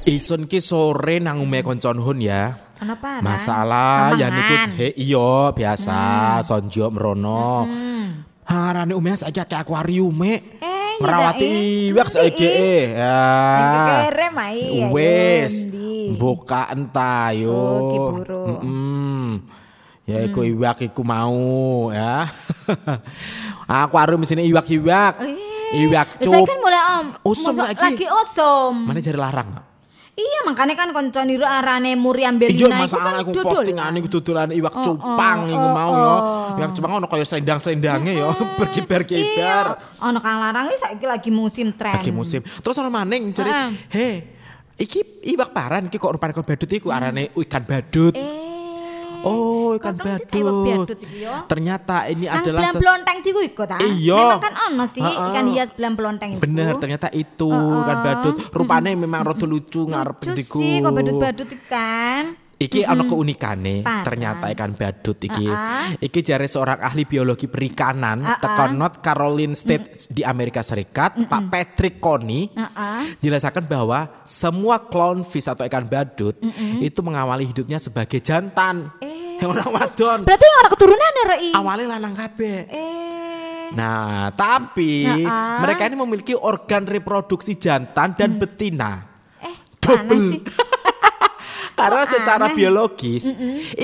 Speaker 2: Isun ki sore nang ume koncon hun ya.
Speaker 1: Kenapa?
Speaker 2: Masalah ya niku he iya biasa sonjo merono. Harane ume saiki akeh akuarium me.
Speaker 1: Eh, iya
Speaker 2: Merawati
Speaker 1: eh.
Speaker 2: iwak saiki. Ya.
Speaker 1: Kere mai ya.
Speaker 2: Wes.
Speaker 1: Yondi.
Speaker 2: Buka entah yo.
Speaker 1: Oh, ki buru.
Speaker 2: Mm-mm. Ya iku iwak iku mau ya. Akuarium sini iwak-iwak. Iwak
Speaker 1: Lah, Saya kan
Speaker 2: cup.
Speaker 1: mulai om.
Speaker 2: Usum saiki.
Speaker 1: Lagi usum.
Speaker 2: Mana jari larang?
Speaker 1: Iya makanya kan konco niru arane Muriam
Speaker 2: Iya
Speaker 1: Belina
Speaker 2: masalah aku
Speaker 1: dodol.
Speaker 2: postingan iku dodolan iwak
Speaker 1: Oh,
Speaker 2: cupang
Speaker 1: oh,
Speaker 2: iku
Speaker 1: oh,
Speaker 2: mau ya.
Speaker 1: oh.
Speaker 2: Iwak cupang ono kaya selendang-selendangnya ya, berkibar-kibar.
Speaker 1: Iya. Ono kang larang iki saiki lagi musim tren.
Speaker 2: Lagi musim. Terus ono maning jadi. "He, iki iwak paran iki kok rupane kok badut iku arane ikan badut."
Speaker 1: Eh.
Speaker 2: Oh, ikan badut. Ternyata ini
Speaker 1: Nang
Speaker 2: adalah ses-
Speaker 1: blonteng diku iku ta?
Speaker 2: Iya.
Speaker 1: Memang kan ono sih
Speaker 2: Heeh.
Speaker 1: ikan hias belang blonteng itu.
Speaker 2: Bener, ternyata itu kan badut. Rupane memang rada lucu ngarep
Speaker 1: Lucu
Speaker 2: ndiku.
Speaker 1: sih kok badut-badut itu kan.
Speaker 2: Iki ana keunikane, ternyata ikan badut iki.
Speaker 1: Ah-ah.
Speaker 2: Iki jare seorang ahli biologi perikanan
Speaker 1: Ah-ah.
Speaker 2: teko North Carolina State di Amerika Serikat, Pak Patrick Coney,
Speaker 1: Heeh.
Speaker 2: jelaskan bahwa semua clownfish atau ikan badut itu mengawali hidupnya sebagai jantan.
Speaker 1: Eh.
Speaker 2: Yang orang wadon.
Speaker 1: Berarti ono keturunan ya Roi?
Speaker 2: Awalnya lanang kabeh.
Speaker 1: Eh.
Speaker 2: Nah, tapi
Speaker 1: Ah-ah.
Speaker 2: mereka ini memiliki organ reproduksi jantan dan betina.
Speaker 1: Eh, mana
Speaker 2: Double.
Speaker 1: sih?
Speaker 2: Karena secara
Speaker 1: aneh?
Speaker 2: biologis,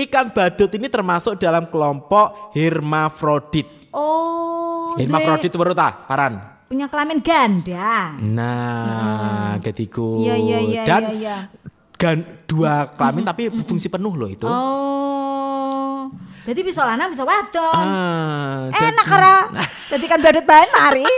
Speaker 2: ikan badut ini termasuk dalam kelompok hermafrodit.
Speaker 1: Oh.
Speaker 2: Hermafrodit baru tak? Paran.
Speaker 1: punya kelamin ganda.
Speaker 2: Nah, ketiku.
Speaker 1: Iya, iya, iya,
Speaker 2: Dan
Speaker 1: iya, iya.
Speaker 2: gan- dua kelamin tapi berfungsi penuh loh itu.
Speaker 1: Oh. Jadi bisa lanang bisa wadon.
Speaker 2: Ah,
Speaker 1: Enak kara. Jadi kan badut bahan mari.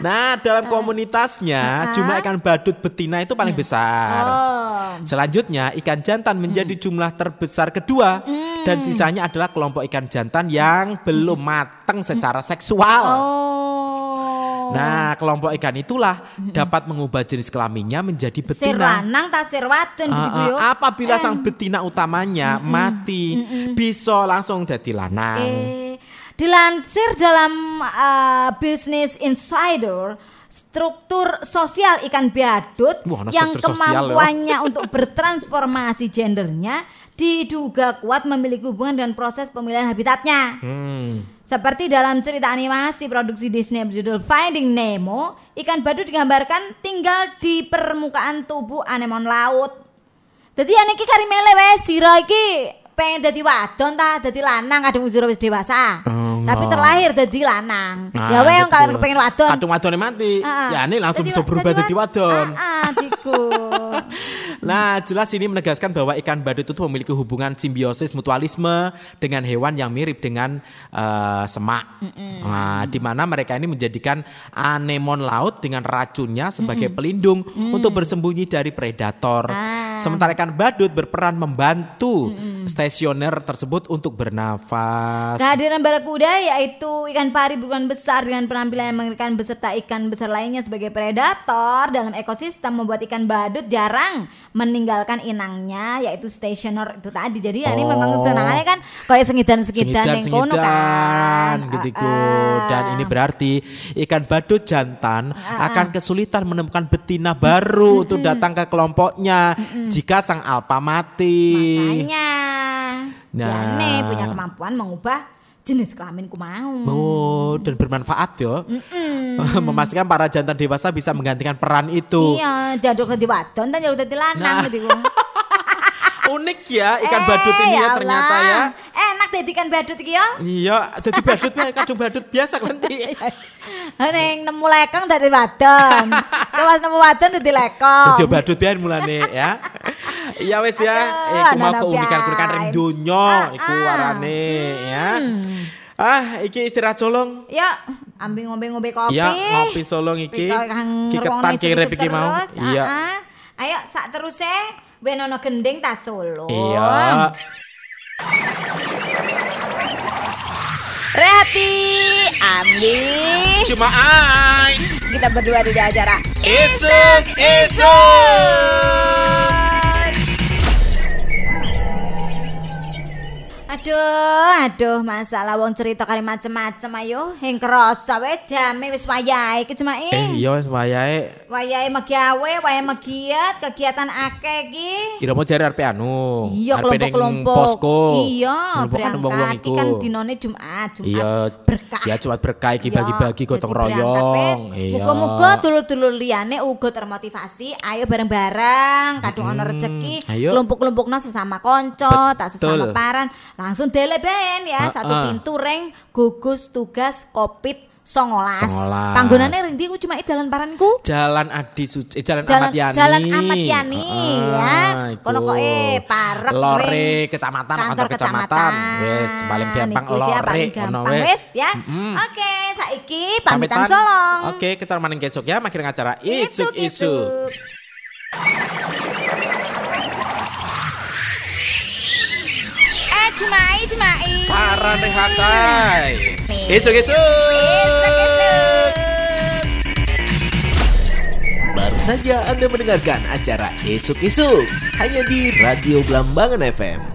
Speaker 2: Nah, dalam komunitasnya jumlah ikan badut betina itu paling besar.
Speaker 1: oh.
Speaker 2: Selanjutnya ikan jantan menjadi jumlah terbesar kedua dan sisanya adalah kelompok ikan jantan yang belum matang secara seksual.
Speaker 1: Oh.
Speaker 2: Nah, kelompok ikan itulah dapat mengubah jenis kelaminnya menjadi
Speaker 1: Sir
Speaker 2: betina.
Speaker 1: lanang tak sir wadon
Speaker 2: Ah,
Speaker 1: gitu
Speaker 2: ah,
Speaker 1: yo.
Speaker 2: apabila sang betina utamanya mati, bisa langsung jadi lanang.
Speaker 1: Eh, dilansir dalam uh, Business Insider, struktur sosial ikan badut
Speaker 2: Wah,
Speaker 1: yang
Speaker 2: sosial ya.
Speaker 1: kemampuannya untuk bertransformasi gendernya diduga kuat memiliki hubungan dengan proses pemilihan habitatnya.
Speaker 2: Hmm.
Speaker 1: Seperti dalam cerita animasi produksi Disney berjudul Finding Nemo, ikan badut digambarkan tinggal di permukaan tubuh anemon laut. Jadi ane iki kari mele wes sira iki pengen dadi wadon ta, dadi lanang kadung sira wis dewasa.
Speaker 2: Oh,
Speaker 1: Tapi terlahir dadi lanang.
Speaker 2: Nah,
Speaker 1: ya weh
Speaker 2: betul.
Speaker 1: kalian kepengen wadon.
Speaker 2: Kadung wadonnya mati.
Speaker 1: Ah.
Speaker 2: Ya ini langsung bisa berubah
Speaker 1: dadi
Speaker 2: jadi
Speaker 1: wa-
Speaker 2: wadon.
Speaker 1: Ah, ah, diku.
Speaker 2: Nah, jelas ini menegaskan bahwa ikan badut itu memiliki hubungan simbiosis mutualisme dengan hewan yang mirip dengan eh, semak. Nah, di mana mereka ini menjadikan anemon laut dengan racunnya sebagai pelindung untuk bersembunyi dari predator.
Speaker 1: Ah.
Speaker 2: Sementara ikan badut berperan membantu stasioner tersebut untuk bernafas.
Speaker 1: Kehadiran barakuda yaitu ikan pari berukuran besar dengan penampilan yang mengerikan beserta ikan besar lainnya sebagai predator dalam ekosistem membuat ikan badut jarang meninggalkan inangnya yaitu stationer itu tadi. Jadi ya ini memang
Speaker 2: Oh.
Speaker 1: senangannya kan kayak sengidan-sengidan yang kono kan.
Speaker 2: gitu
Speaker 1: Ah, ah.
Speaker 2: dan ini berarti ikan badut jantan akan kesulitan menemukan betina baru untuk datang ke kelompoknya jika sang alpa mati.
Speaker 1: Makanya
Speaker 2: Nah.
Speaker 1: ya nih punya kemampuan mengubah jenis kelaminku mau.
Speaker 2: Oh, dan bermanfaat yo. Memastikan para jantan dewasa bisa menggantikan peran itu.
Speaker 1: Iya, jadul ke wadon dan jadul dadi lanang
Speaker 2: Nah.
Speaker 1: gitu.
Speaker 2: Unik ya ikan
Speaker 1: Eh,
Speaker 2: badut ini ya
Speaker 1: Allah.
Speaker 2: ternyata ya.
Speaker 1: Enak deh ikan badut iki ya.
Speaker 2: Iya, jadi badut kadung badut biasa nanti.
Speaker 1: Neng nemu lekong dari wadon. Kewas nemu wadon dari lekong.
Speaker 2: Dadi badut biar mulane ya. Iya wis ya, iku mau
Speaker 1: anak-anak
Speaker 2: keunikan-keunikan
Speaker 1: biar.
Speaker 2: ring donya
Speaker 1: Ah,
Speaker 2: iku
Speaker 1: ah.
Speaker 2: warane ya. Ah, iki istirahat solong.
Speaker 1: Ya, ambil ngombe-ngombe kopi.
Speaker 2: Iya, ngopi solong iki.
Speaker 1: Pika kang
Speaker 2: Ki ketan
Speaker 1: ngerwoni
Speaker 2: kirep iki mau.
Speaker 1: terus.
Speaker 2: Iya.
Speaker 1: Ah. Ayo sak teruse ben ono gending tas solo.
Speaker 2: Iya.
Speaker 1: Rehati, Ambi.
Speaker 2: Cuma ai.
Speaker 1: Kita berdua di acara
Speaker 2: Isuk, isuk.
Speaker 1: Aduh, aduh, masalah wong cerita kali macem-macem ayo. Yang kerasa we jame wis wayahe iki cuma
Speaker 2: Eh, iya wis wayahe.
Speaker 1: Wayahe megawe, wayahe megiat, kegiatan akeh iki.
Speaker 2: Kira mau jare arep anu.
Speaker 1: Iya kelompok-kelompok.
Speaker 2: Posko.
Speaker 1: Iya,
Speaker 2: kan
Speaker 1: berangkat. Iki kan dinone Jumat, Jumat
Speaker 2: Iya,
Speaker 1: berkah.
Speaker 2: Ya cuma berkah iki
Speaker 1: Iya,
Speaker 2: bagi-bagi gotong royong. Iya.
Speaker 1: Muga-muga dulur-dulur liyane uga termotivasi. Ayo bareng-bareng, kadung ono rezeki.
Speaker 2: ayo.
Speaker 1: Kelompok-kelompokno sesama konco, tak sesama paran. Langsung deleben ya, satu pintu ring gugus tugas Covid songolas.
Speaker 2: Songolas.
Speaker 1: Panggonane ring ndi ku cuma dalan paranku.
Speaker 2: Jalan Adi Suci, eh, Jalan,
Speaker 1: Jalan
Speaker 2: Ahmad Yani.
Speaker 1: Jalan Ahmad Yani ya.
Speaker 2: Ah,
Speaker 1: Kono
Speaker 2: iku.
Speaker 1: kok eh parek
Speaker 2: Lore kecamatan,
Speaker 1: kantor
Speaker 2: kantor kecamatan. Wes, paling gampang
Speaker 1: ya,
Speaker 2: lore ngono
Speaker 1: wes. ya.
Speaker 2: Mm-mm.
Speaker 1: Oke, saiki pamitan
Speaker 2: Pamitan.
Speaker 1: solong.
Speaker 2: Oke, kecar maning kesok ya, makin acara isuk-isuk.
Speaker 1: Eh, cumai, cumai.
Speaker 2: Para rehatai.
Speaker 1: Nih.
Speaker 2: Isuk-isuk.
Speaker 1: Isuk-isuk.
Speaker 3: Baru saja Anda mendengarkan acara Esok Esok hanya di Radio Blambangan FM.